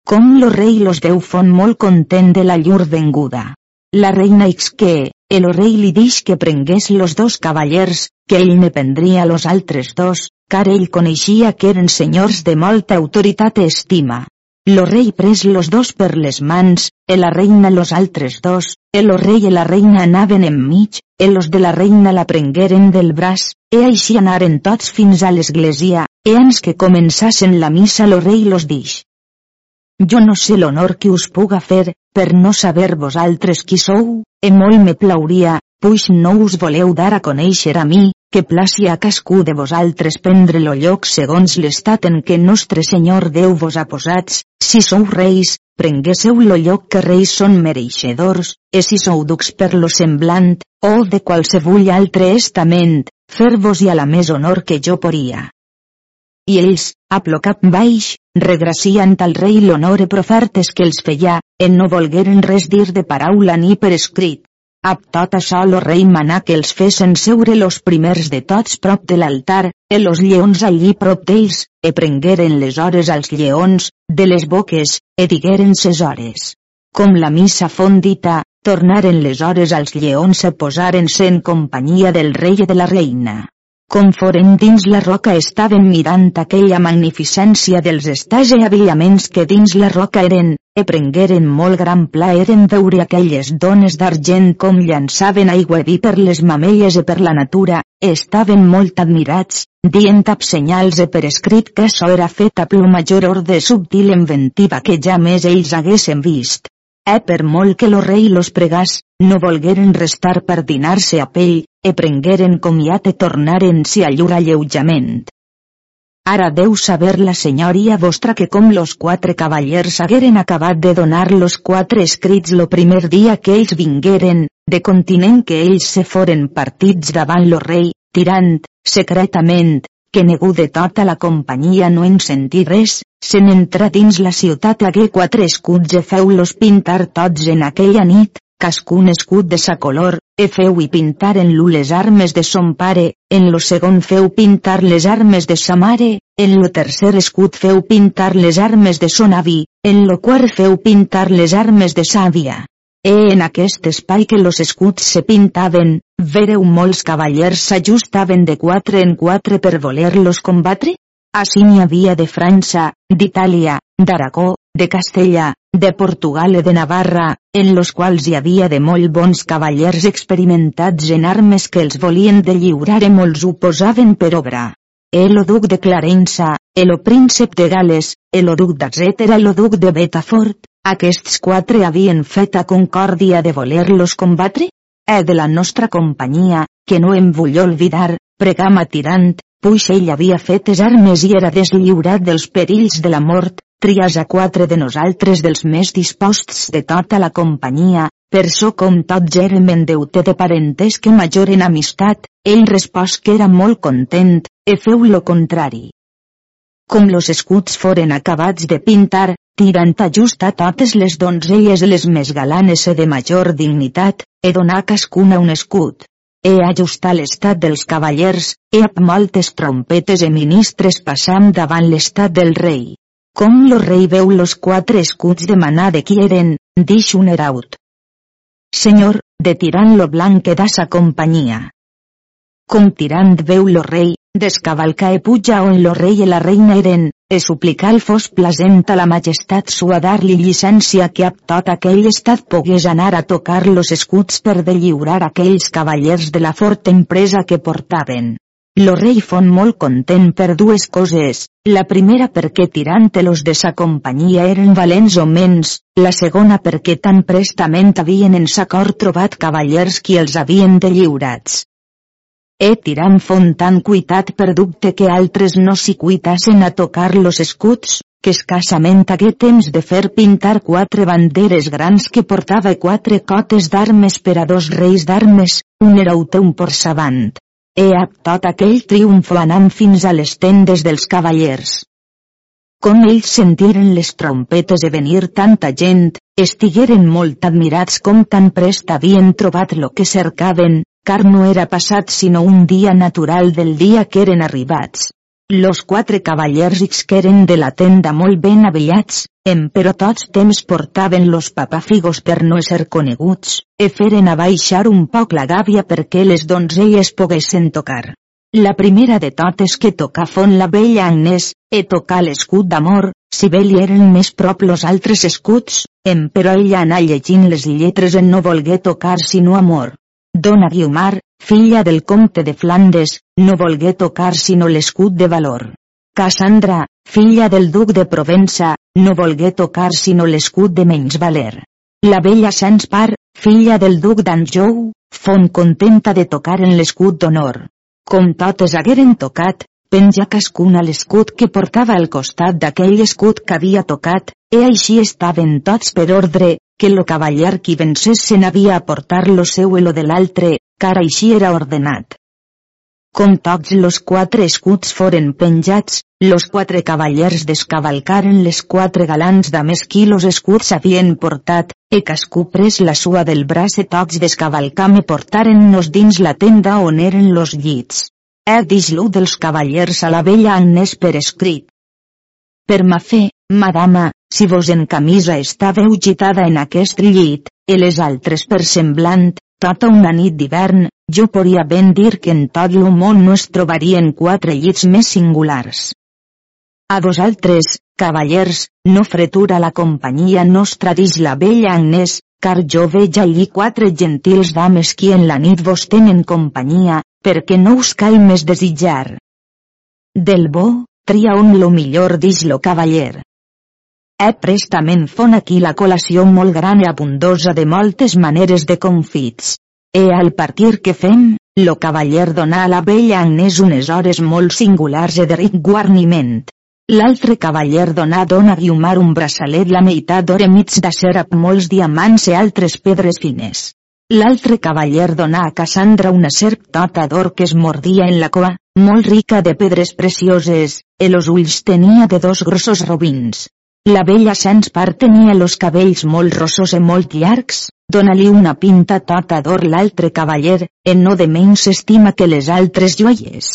Com lo rei los veu fon molt content de la llur venguda. La reina que, el rei li dix que prengués los dos cavallers, que ell ne prendria los altres dos, car ell coneixia que eren senyors de molta autoritat i estima. Lo rei pres los dos per les mans, e la reina los altres dos, e lo rei i la reina anaven enmig, e los de la reina la prengueren del braç, e així anaren tots fins a l'església, e ans que començassen la missa lo rei los dix. jo no sé l'honor que us puga fer, per no saber vosaltres qui sou, e molt me plauria, puix no us voleu dar a conèixer a mi, que placi a cascú de vosaltres prendre lo lloc segons l'estat en què nostre Senyor Déu vos ha posats, si sou reis, prenguésseu lo lloc que reis són mereixedors, e si sou ducs per lo semblant, o de qualsevol altre estament, fer-vos-hi a la més honor que jo poria i ells, a plo cap baix, regracien al rei l'honor e profertes que els feia, en no volgueren res dir de paraula ni per escrit. Ab tot això lo rei manà que els fessen seure los primers de tots prop de l'altar, e los lleons allí prop d'ells, e prengueren les hores als lleons, de les boques, e digueren ses hores. Com la missa fondita, tornaren les hores als lleons e posaren-se en companyia del rei i de la reina. Com foren dins la roca estaven mirant aquella magnificència dels estats i avillaments que dins la roca eren, e prengueren molt gran plaer en veure aquelles dones d'argent com llançaven aigua vi per les mamelles i per la natura, estaven molt admirats, dient ab senyals e per escrit que això era fet a plo major orde subtil inventiva que ja més ells haguessin vist. E per molt que lo rei los pregàs, no volgueren restar per dinar-se a pell, e prengueren comiat e tornaren-si a llur alleujament. Ara deu saber la senyoria vostra que com los quatre cavallers hagueren acabat de donar los quatre escrits lo primer dia que ells vingueren, de continent que ells se foren partits davant lo rei, tirant, secretament, que negu de tota la companyia no en sentir res, se n'entra dins la ciutat hagué quatre escuts e feu-los pintar tots en aquella nit, cascun escut de sa color, e feu i pintar en l'u les armes de son pare, en lo segon feu pintar les armes de sa mare, en lo tercer escut feu pintar les armes de son avi, en lo quart feu pintar les armes de sa àvia. E en aquest espai que los escuts se pintaven, vereu molts cavallers s'ajustaven de quatre en quatre per voler-los combatre? Així n'hi havia de França, d'Itàlia, d'Aragó, de Castella, de Portugal i de Navarra, en los quals hi havia de molt bons cavallers experimentats en armes que els volien de lliurar i molts ho posaven per obra. El duc de Clarença, el príncep de Gales, el duc d'Azet era el duc de Betafort, aquests quatre havien fet a concòrdia de voler-los combatre? E de la nostra companyia, que no em vull oblidar, pregam a Tirant, puix ell havia fetes armes i era deslliurat dels perills de la mort, trias a quatre de nosaltres dels més disposts de tota la companyia, per so com tots érem en deute de parentes que major en amistat, ell respòs que era molt content, e feu lo contrari. Com los escuts foren acabats de pintar, tirant a just a totes les donzelles les més galanes e de major dignitat, e donar cascuna un escut. E ajustar l'estat dels cavallers, e amb moltes trompetes e ministres passam davant l'estat del rei. Com lo rei veu los quatre escuts de manar de qui eren, dix un heraut. Senyor, de tirant lo blanc que da sa companyia. Com tirant veu lo rei, descavalca e puja on lo rei i la reina eren, e suplicar fos plasent a la majestat sua dar-li llicència que ab tot aquell estat pogués anar a tocar los escuts per de lliurar aquells cavallers de la forta empresa que portaven. Lo rei fon molt content per dues coses, la primera perquè tirant-los de sa companyia eren valents homens, la segona perquè tan prestament havien en sa cor trobat cavallers qui els havien de lliurats. E tirant fon tan cuitat per dubte que altres no s'hi cuitassen a tocar los escuts, que escassament hagué temps de fer pintar quatre banderes grans que portava quatre cotes d'armes per a dos reis d'armes, un era un por savant e a tot aquell triomfo anant fins a les tendes dels cavallers. Com ells sentiren les trompetes de venir tanta gent, estigueren molt admirats com tan prest havien trobat lo que cercaven, car no era passat sinó un dia natural del dia que eren arribats. Los quatre cavallers eren de la tenda molt ben avellats, em però tots temps portaven los papafigos per no ser coneguts, e feren abaixar un poc la gàbia perquè les donzelles poguessin tocar. La primera de totes que toca fon la vella Agnès, e tocar l'escut d'amor, si bé li eren més prop los altres escuts, em però ella anà llegint les lletres en no volgué tocar sinó amor. Dona Guiomar, filla del comte de Flandes, no volgué tocar sinó l'escut de valor. Cassandra, filla del duc de Provença, no volgué tocar sinó l'escut de menys valer. La vella Sanspar, filla del duc d'Anjou, fon contenta de tocar en l'escut d'honor. Com totes hagueren tocat, penja cascuna l'escut que portava al costat d'aquell escut que havia tocat, e així estaven tots per ordre, que lo cavaller qui vencés se n'havia a portar lo seu i lo de l'altre, car així era ordenat. Com tots los quatre escuts foren penjats, los quatre cavallers descavalcaren les quatre galants de més qui los escuts havien portat, e cascú pres la sua del braç e tots descavalcam e portaren-nos dins la tenda on eren los llits. He dis-lo dels cavallers a la vella Agnès per escrit. Per ma fe, madama, si vos en camisa estàveu gitada en aquest llit, i les altres per semblant, tota una nit d'hivern, jo podria ben dir que en tot el món no es trobarien quatre llits més singulars. A vosaltres, cavallers, no fretura la companyia nostra dix la vella Agnès, car jo veig allí quatre gentils dames qui en la nit vos tenen companyia, perquè no us cal més desitjar. Del bo, tria un lo millor dix lo cavaller. He prestament fon aquí la col·lació molt gran i abundosa de moltes maneres de confits. E al partir que fem, lo cavaller donà a la vella Agnès unes hores molt singulars e de ric guarniment. L'altre cavaller donà dona Guiomar un braçalet la meitat d'or mig d'acer amb molts diamants e altres pedres fines. L'altre cavaller donà a Cassandra una serp tota d'or que es mordia en la coa, molt rica de pedres precioses, e los ulls tenia de dos grossos robins. La vella Sanspar tenia los cabells molt rossos i molt llargs, dona-li una pinta tota d'or l'altre cavaller, en no de menys estima que les altres joies.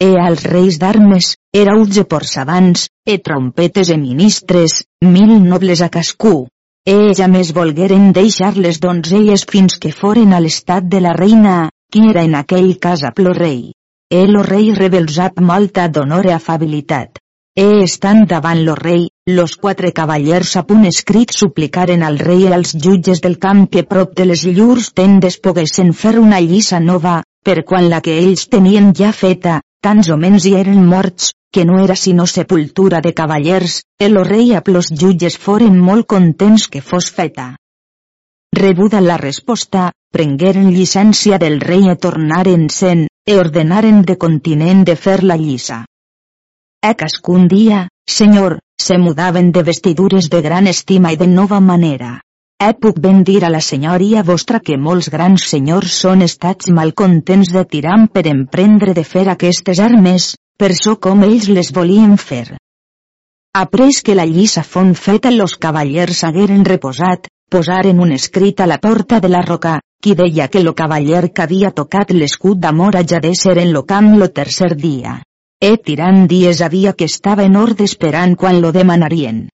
E als reis d'armes, era ulls e porçavants, e trompetes e ministres, mil nobles a cascú. E ja més volgueren deixar les donzelles fins que foren a l'estat de la reina, qui era en aquell cas a rei. E lo rei rebelsap molta d'honor e afabilitat. E estant davant lo rei, los quatre cavallers a punt escrit suplicaren al rei i als jutges del camp que prop de les llurs tendes poguessin fer una lliça nova, per quan la que ells tenien ja feta, tants o menys hi eren morts, que no era sinó sepultura de cavallers, el rei a plos jutges foren molt contents que fos feta. Rebuda la resposta, prengueren llicència del rei e tornaren sen, e ordenaren de continent de fer la lliça. A cascun dia, senyor, se mudaven de vestidures de gran estima i de nova manera. He puc ben dir a la senyoria vostra que molts grans senyors són estats malcontents de tiram per emprendre de fer aquestes armes, per so com ells les volien fer. Après que la lliça fon feta los cavallers hagueren reposat, posaren un escrit a la porta de la roca, qui deia que lo cavaller que havia tocat l'escut d'amor de ser en lo camp lo tercer dia. E tirant dies havia que estava en ordre esperant quan lo demanarien.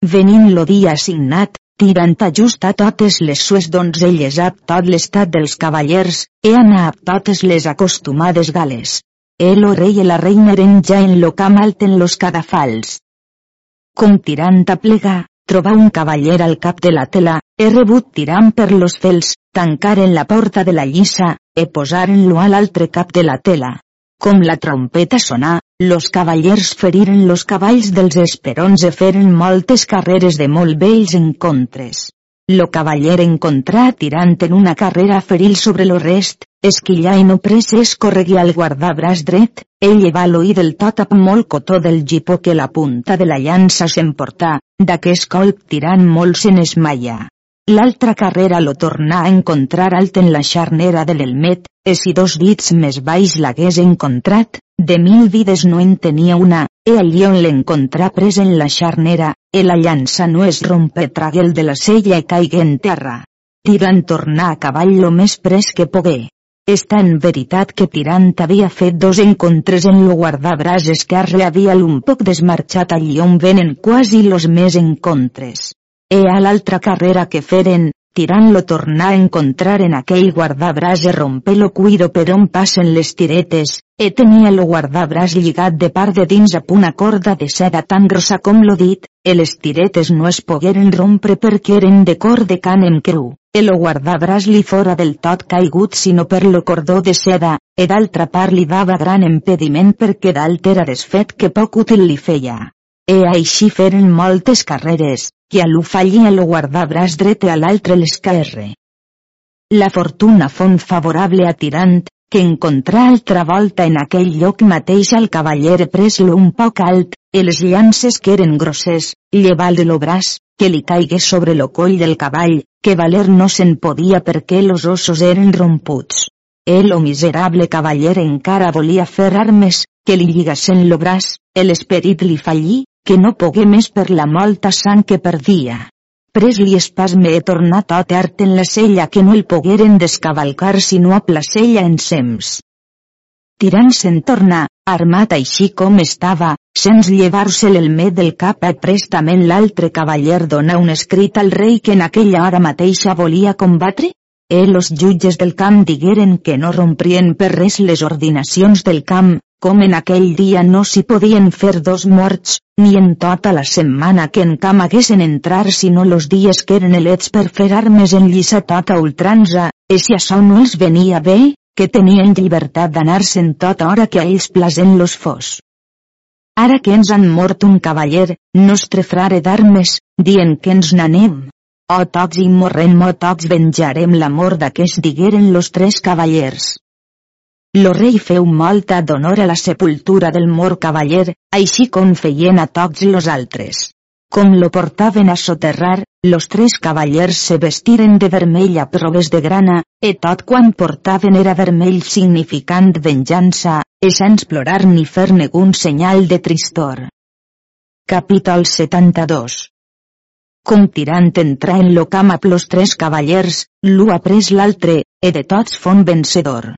Venint lo dia assignat, tirant ajusta totes les sues donzelles a tot l'estat dels cavallers, e anar a totes les acostumades gales. El o rei i la reina eren ja en lo camp alt en los cadafals. Com tirant a plegar, trobar un cavaller al cap de la tela, he rebut tirant per los fels, tancaren la porta de la lliça, e posaren-lo a l'altre cap de la tela. Com la trompeta sonà, los cavallers feriren los cavalls dels esperons e feren moltes carreres de molt vells encontres. Lo cavaller encontrà tirant en una carrera feril sobre lo rest, esquillà i no presses corregui al guardabràs dret, ell va l'oí del tot amb molt cotó del gipó que la punta de la llança s'emportà, d'aquest colp tirant molt se n'esmaia. L'altra carrera lo tornà a encontrar alt en la xarnera de l'Elmet, e si dos dits més baix l'hagués encontrat, de mil vides no en tenia una, e allí on l'encontrà pres en la xarnera, e la llança no es rompe traguel de la sella i caigui en terra. Tirant tornar a cavall lo més pres que pogué. Està en veritat que Tirant havia fet dos encontres en lo guardabràs esquerre havia un poc desmarxat allí on venen quasi los més encontres. E a l'altra carrera que feren, tirant-lo tornar a encontrar en aquell guardabràs e romper lo cuiro per on passen les tiretes, e tenia lo guardabràs lligat de part de dins a una corda de seda tan grossa com lo dit, e les tiretes no es pogueren rompre perquè eren de cor de can en creu, e lo guardabràs li fora del tot caigut sinó per lo cordó de seda, e d'altra part li dava gran impediment perquè d'alt era desfet que poc útil li feia. E així feren moltes carreres, i a l'u fallia lo guardar braç dret a l'altre l'esquerre. La fortuna fon favorable a Tirant, que encontrà altra volta en aquell lloc mateix al cavaller pres-lo un poc alt, i les llances que eren grosses, lleval de lo braç, que li caigué sobre lo coll del cavall, que valer no se'n podia perquè los ossos eren romputs. El o miserable cavaller encara volia fer armes, que li lligassen lo braç, l'esperit li fallí, que no pogué més per la molta sang que perdia. Pres li espasme he tornat tot art en la sella que no el pogueren descavalcar sinó a placella en sems. Tirant se'n torna, armat així com estava, sens llevar-se l'elmé del cap a prestament l'altre cavaller dona un escrit al rei que en aquella hora mateixa volia combatre? E los jutges del camp digueren que no romprien per res les ordinacions del camp, com en aquell dia no s'hi podien fer dos morts, ni en tota la setmana que en camp haguessin entrar sinó los dies que eren elets per fer armes en lliça tota ultranza, e si això no els venia bé, que tenien llibertat d'anar-se'n tota hora que a ells plasen los fos. Ara que ens han mort un cavaller, nostre frare d'armes, dient que ens n'anem. O tots i morrem o tots venjarem l'amor d'aquest digueren los tres cavallers. Lo rei feu molta d'honor a la sepultura del mor cavaller, així com feien a tots los altres. Com lo portaven a soterrar, los tres cavallers se vestiren de vermell a proves de grana, e tot quan portaven era vermell significant venjança, e sense plorar ni fer negun senyal de tristor. Capítol 72 Com tirant entrar en lo camp amb los tres cavallers, l'u ha pres l'altre, e de tots fon vencedor.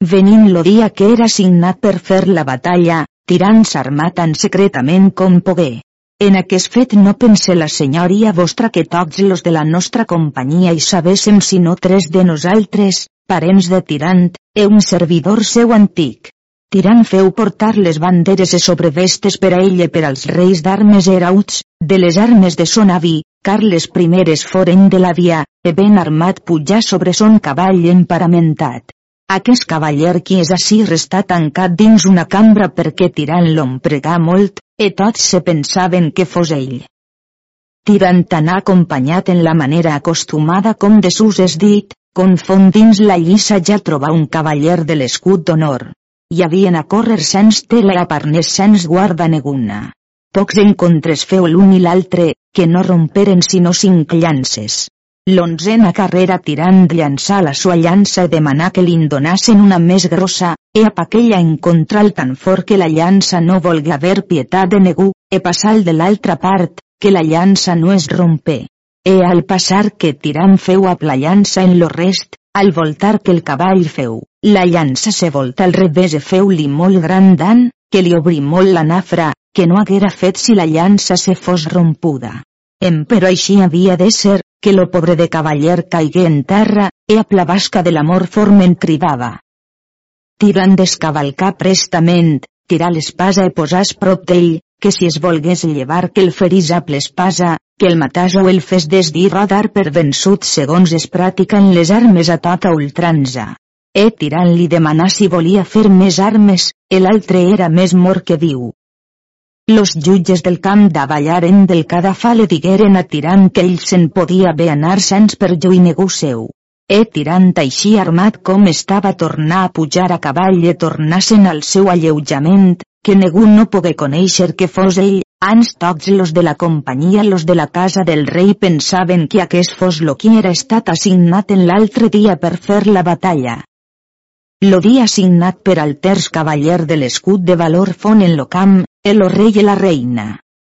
Venint lo dia que era signat per fer la batalla, tirant s'armà tan secretament com pogué. En aquest fet no pense la senyoria vostra que tots los de la nostra companyia hi sabéssim sinó tres de nosaltres, parents de Tirant, e un servidor seu antic. Tirant feu portar les banderes e sobrevestes per a ell per als reis d'armes herauts, de les armes de son avi, car les primeres foren de la via, e ben armat pujar sobre son cavall emparamentat. Aquest cavaller qui és així restà tancat dins una cambra perquè tirant l'ompregà molt, e tots se pensaven que fos ell. Tirant anà acompanyat en la manera acostumada com de sus és dit, confon dins la lliça ja trobar un cavaller de l'escut d'honor. Hi havien a córrer sens tela a parnès sens guarda neguna. Pocs encontres feu l'un i l'altre, que no romperen sinó cinc llances. L'onzena carrera tirant llançar la sua llança i demanar que li'n donassen una més grossa, e a aquella encontrar tan fort que la llança no volga haver pietat de negu, e passar de l'altra part, que la llança no es rompe. E al passar que tirant feu a la llança en lo rest, al voltar que el cavall feu, la llança se volta al revés e feu-li molt gran dan, que li obri molt la nafra, que no haguera fet si la llança se fos rompuda. Em però així havia de ser, que lo pobre de cavaller caigué en terra, e a plavasca de l'amor formen cridava. Tirant descavalcar prestament, tirar l'espasa e posàs prop d'ell, que si es volgués llevar que el ferís a l'espasa, que el matàs o el fes desdir rodar per vençut segons es practiquen les armes a tota ultranza. E tirant li demanar si volia fer més armes, l'altre era més mort que viu. Los jutges del camp davallaren del cadafà le digueren a Tirant que ell se'n podia bé anar sens i negu seu. E Tirant així armat com estava tornar a pujar a cavall i tornassen al seu alleujament, que negu no pogué conèixer que fos ell, ans tots los de la companyia los de la casa del rei pensaven que aquest fos lo qui era estat assignat en l'altre dia per fer la batalla. Lo dia assignat per al terç cavaller de l'escut de valor fon en lo camp, el rei i la reina.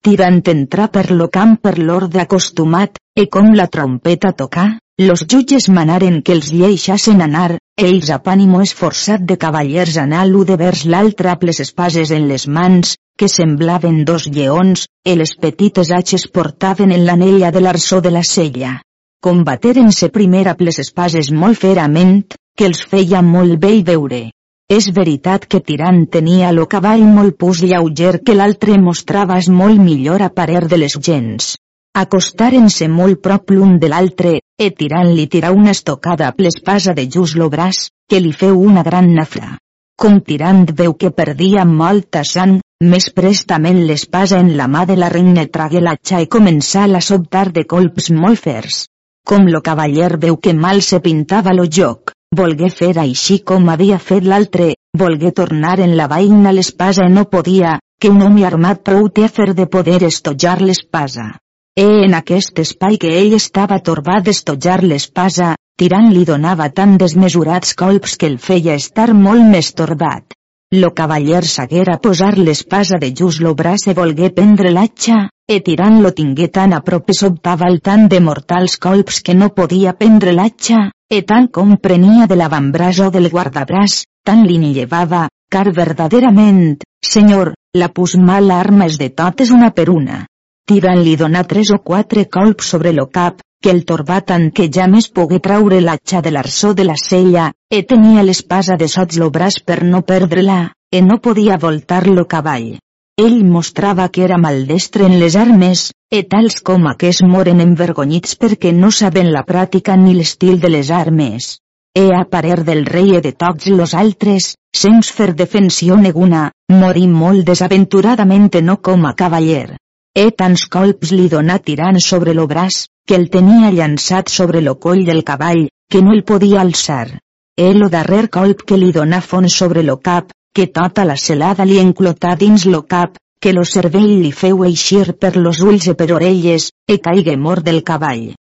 Tirant entrar per lo camp per l'ordre acostumat, e com la trompeta tocà, los jutges manaren que els lleixassen anar, ells a pànimo esforçat de cavallers anar l'u de vers l'altre les espases en les mans, que semblaven dos lleons, e les petites atxes portaven en l'anella de l'arçó de la sella. Combateren-se primer amb les espases molt ferament, que els feia molt bé veure. És veritat que Tirant tenia lo cavall molt pus lleuger que l'altre mostrava es molt millor a parer de les gens. Acostaren-se molt prop l'un de l'altre, e Tirant li tirà una estocada a l'espasa de just lo braç, que li feu una gran nafra. Com Tirant veu que perdia molta sang, més prestament l'espasa en la mà de la reina tragué l'atxa i començà a sobtar de colps molt fers. Com lo cavaller veu que mal se pintava lo joc, volgué fer així com havia fet l'altre, volgué tornar en la vaina l'espasa i no podia, que un home armat prou té a fer de poder estotjar l'espasa. E en aquest espai que ell estava torbat d'estotjar l'espasa, tirant li donava tan desmesurats colps que el feia estar molt més torbat. Lo cavaller s'haguera posar l'espasa de just lo braç e volgué prendre l'atxa, e tirant lo tingué tan a prop e sobtava el tant de mortals colps que no podia prendre l'atxa, e tant com prenia de l'avantbraç o del guardabràs, tant li llevava, car verdaderament, senyor, la pus mala arma és de totes una per una tirant-li donar tres o quatre colps sobre lo cap, que el torbà tant que ja més pogué traure l'atxa de l'arçó de la sella, e tenia l'espasa de sots lo braç per no perdre-la, e no podia voltar lo cavall. Ell mostrava que era maldestre en les armes, e tals com aquests moren envergonyits perquè no saben la pràctica ni l'estil de les armes. E a parer del rei e de tots los altres, sens fer defensió neguna, morí molt desaventuradament no com a cavaller. E tants colps li donà tirant sobre lo braç, que el tenia llançat sobre lo coll del cavall, que no el podia alçar. E lo darrer colp que li donà fons sobre lo cap, que tota la celada li enclotà dins lo cap, que lo cervell li feu eixir per los ulls e per orelles, e caigué mort del cavall.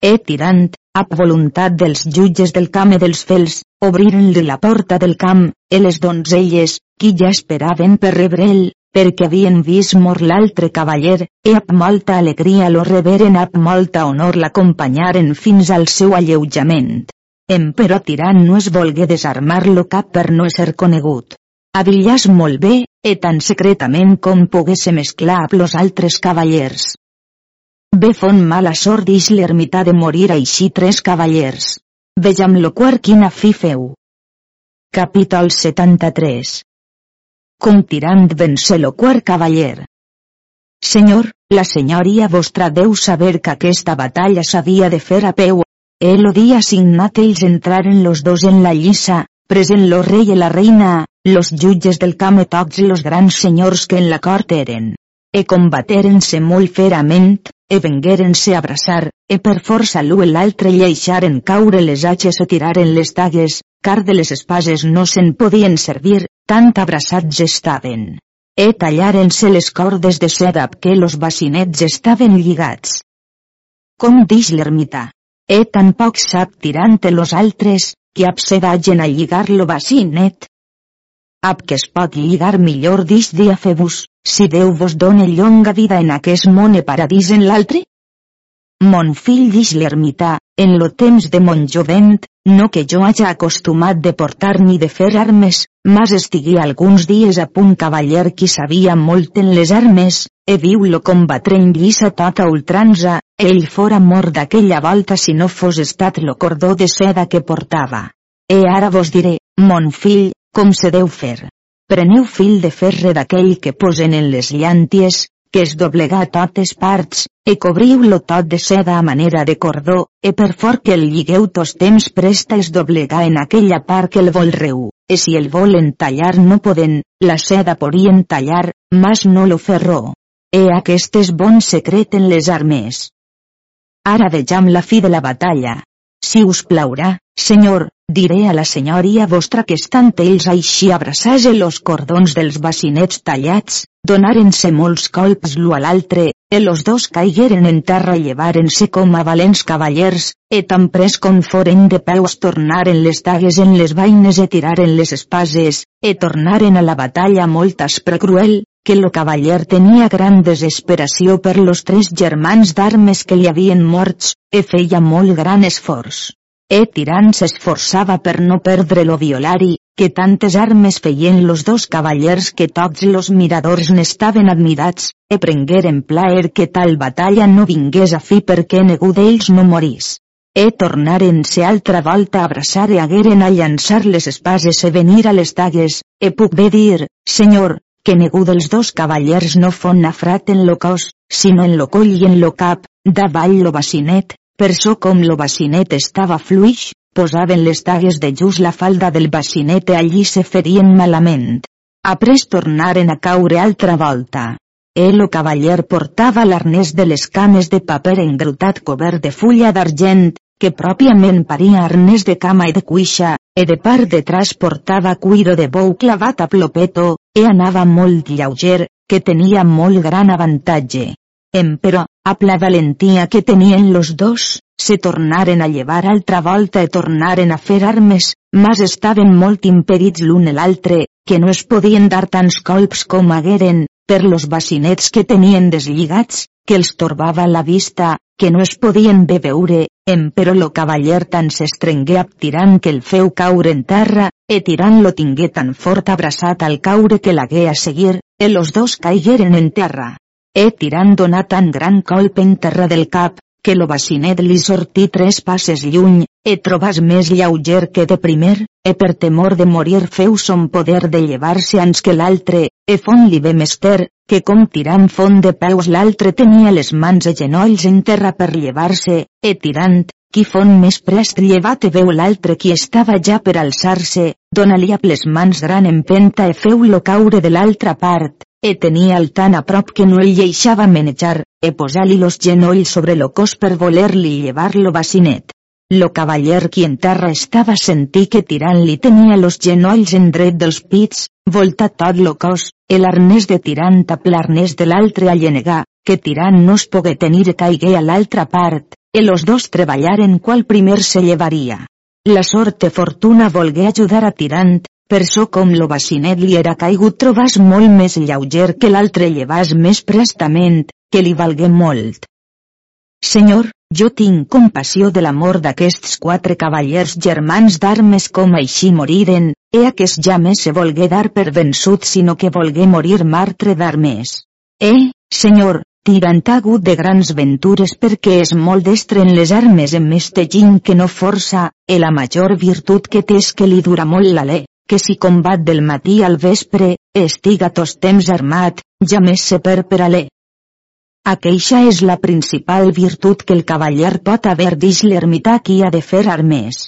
E tirant, a voluntat dels jutges del camp e dels fels, obriren-li la porta del camp, e les donzelles, qui ja esperaven per rebre'l, perquè havien vist mort l'altre cavaller, e amb molta alegria lo reberen amb molta honor l'acompanyaren fins al seu alleujament. Emperò tirant no es volgué desarmar-lo cap per no ser conegut. Avillàs molt bé, e tan secretament com pogués mesclar amb los altres cavallers. Bé fon mala sort dix l'ermità de morir així tres cavallers. Vejam lo quart quina fi feu. Capítol 73 com tirant vèncer lo quart cavaller. Senyor, la senyoria vostra deu saber que aquesta batalla s'havia de fer a peu. El dia signat ells entraren los dos en la lliça, present lo rei i la reina, los jutges del camp i tots los grans senyors que en la cort eren. E combateren-se molt ferament, e vengueren-se abraçar, e per força l'u l'altre lleixaren caure les atxes o tiraren les tagues, car de les espases no se'n podien servir, tant abraçats estaven. E tallaren-se les cordes de seda que los bacinets estaven lligats. Com dix l'ermità. E tampoc sap tirant los altres, que ap se vagen a lligar lo bacinet. Ap que es pot lligar millor dix dia febus, si Déu vos done llonga vida en aquest món e paradís en l'altre? Mon fill dix l'ermità, en lo temps de mon jovent, no que jo haja acostumat de portar ni de fer armes, mas estigui alguns dies a punt cavaller qui sabia molt en les armes, e viu-lo combatrent lliça tota ultranza, ell fora mort d'aquella volta si no fos estat lo cordó de seda que portava. E ara vos diré, mon fill, com se deu fer. Preneu fil de ferre d'aquell que posen en les llànties, que es doblega a totes parts, e cobriu-lo tot de seda a manera de cordó, e per fort que el lligueu tos temps presta es doblega en aquella part que el volreu, e si el volen tallar no poden, la seda podien tallar, mas no lo ferró. E aquest és bon secret en les armes. Ara vejam la fi de la batalla. Si us plaurà, senyor, diré a la senyoria vostra que estant ells així abraçats los cordons dels bacinets tallats, donaren-se molts colps l'u a l'altre, e los dos caigueren en terra i llevaren-se com a valents cavallers, e tan pres com foren de peus tornaren les tagues en les vaines e tiraren les espases, e tornaren a la batalla molt aspre cruel, que lo cavaller tenia gran desesperació per los tres germans d'armes que li havien morts, e feia molt gran esforç. E tirant s'esforçava per no perdre lo violari, que tantes armes feien los dos cavallers que tots los miradors n'estaven admirats, e prengueren plaer que tal batalla no vingués a fi perquè negu d'ells no morís. E tornaren-se altra volta a abraçar e hagueren a llançar les espases e venir a les tagues, e puc bé dir, senyor, que negu dels dos cavallers no fon afrat en lo cos, sinó en lo coll i en lo cap, davall lo bacinet, per so com lo bacinet estava fluix, posaven les tagues de just la falda del bacinet i allí se ferien malament. après tornaren a caure altra volta. El o cavaller portava l'arnès de les cames de paper engrutat cobert de fulla d'argent, que pròpiament paria arnès de cama i de cuixa, e de part detrás portava cuiro de bou clavat a plopeto, e anava molt lleuger, que tenia molt gran avantatge. Emperò, a la valentia que tenien los dos, se tornaren a llevar altra volta e tornaren a fer armes, mas estaven molt impedits l'un e l'altre, que no es podien dar tants colps com hagueren, per los bacinets que tenien deslligats, que els torbava la vista, que no es podien bé veure, però lo cavaller tan s'estrengué ap tirant que el feu caure en terra, e tirant lo tingué tan fort abraçat al caure que l'hagué a seguir, e los dos caigueren en terra. E tirant donà tan gran colp en terra del cap, que lo bacinet li sortí tres passes lluny, e trobàs més lleuger que de primer, e per temor de morir feu son poder de llevar-se ans que l'altre, e fon li ve mester, que com tirant font de peus l'altre tenia les mans a genolls en terra per llevar-se, e tirant, qui fon més prest llevat e veu l'altre qui estava ja per alçar-se, dona-li a les mans gran empenta e feu-lo caure de l'altra part, e tenia el tan a prop que no el lleixava menejar, e posar-li los genolls sobre lo cos per voler-li llevar lo bacinet. Lo cavaller qui en terra estava sentí que tirant-li tenia los genolls en dret dels pits, voltat tot lo cos, el arnès de tirant a l'arnès de l'altre a llenegar, que tirant no es pogué tenir caigué a l'altra part, e los dos treballaren qual primer se llevaria. La sorte fortuna volgué ajudar a tirant, per so com lo bacinet li era caigut trobàs molt més lleuger que l'altre llevàs més prestament, que li valgué molt. Senyor, jo tinc compassió de l'amor d'aquests quatre cavallers germans d'armes com així moriren, e aquest ja més se volgué dar per vençut sinó que volgué morir martre d'armes. Eh, senyor, tirant hagut de grans ventures perquè és molt destre en les armes en més tegint que no força, e la major virtut que té és que li dura molt l'alè que si combat del matí al vespre, estiga tos temps armat, ja més se per per alè. Aqueixa és la principal virtut que el cavaller pot haver dix l'ermità qui ha de fer armes.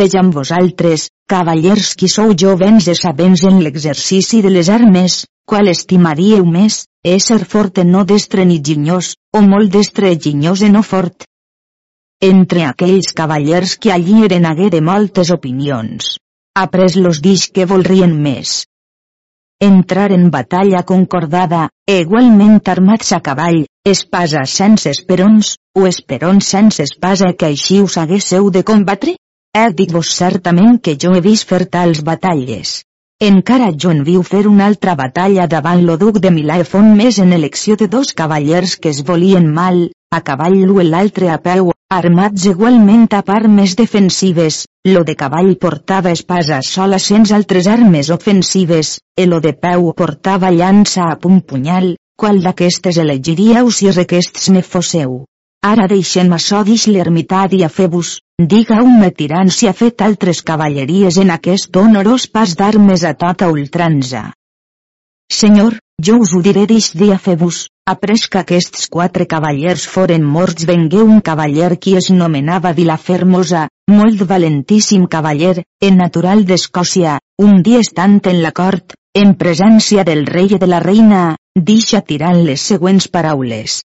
Vejam vosaltres, cavallers qui sou jovens e sabents en l'exercici de les armes, qual estimaríeu més, ésser fort no destre ni ginyós, o molt destre e ginyós e no fort. Entre aquells cavallers que allí eren hagué de moltes opinions après los dix que volrien més. Entrar en batalla concordada, igualment armats a cavall, espasa sense esperons, o esperons sense espasa que així us haguésseu de combatre? He dit vos certament que jo he vist fer tals batalles. Encara jo en viu fer una altra batalla davant lo duc de Milà e fon més en elecció de dos cavallers que es volien mal, a cavall l'u l'altre a peu, armats igualment a part més defensives, lo de cavall portava espasa sola sense altres armes ofensives, e lo de peu portava llança a punt punyal, qual d'aquestes elegiríeu si requests ne fosseu. Ara deixem açò dix l'ermità i a fer-vos, diga-me tirant si ha fet altres cavalleries en aquest honorós pas d'armes a tota ultranza. Senyor, jo us ho diré dix dia fer-vos, Après que aquests quatre cavallers foren morts vengué un cavaller qui es nomenava Vilafermosa, molt valentíssim cavaller, en natural d'Escòcia, un dia estant en la cort, en presència del rei i de la reina, deixa tirant les següents paraules.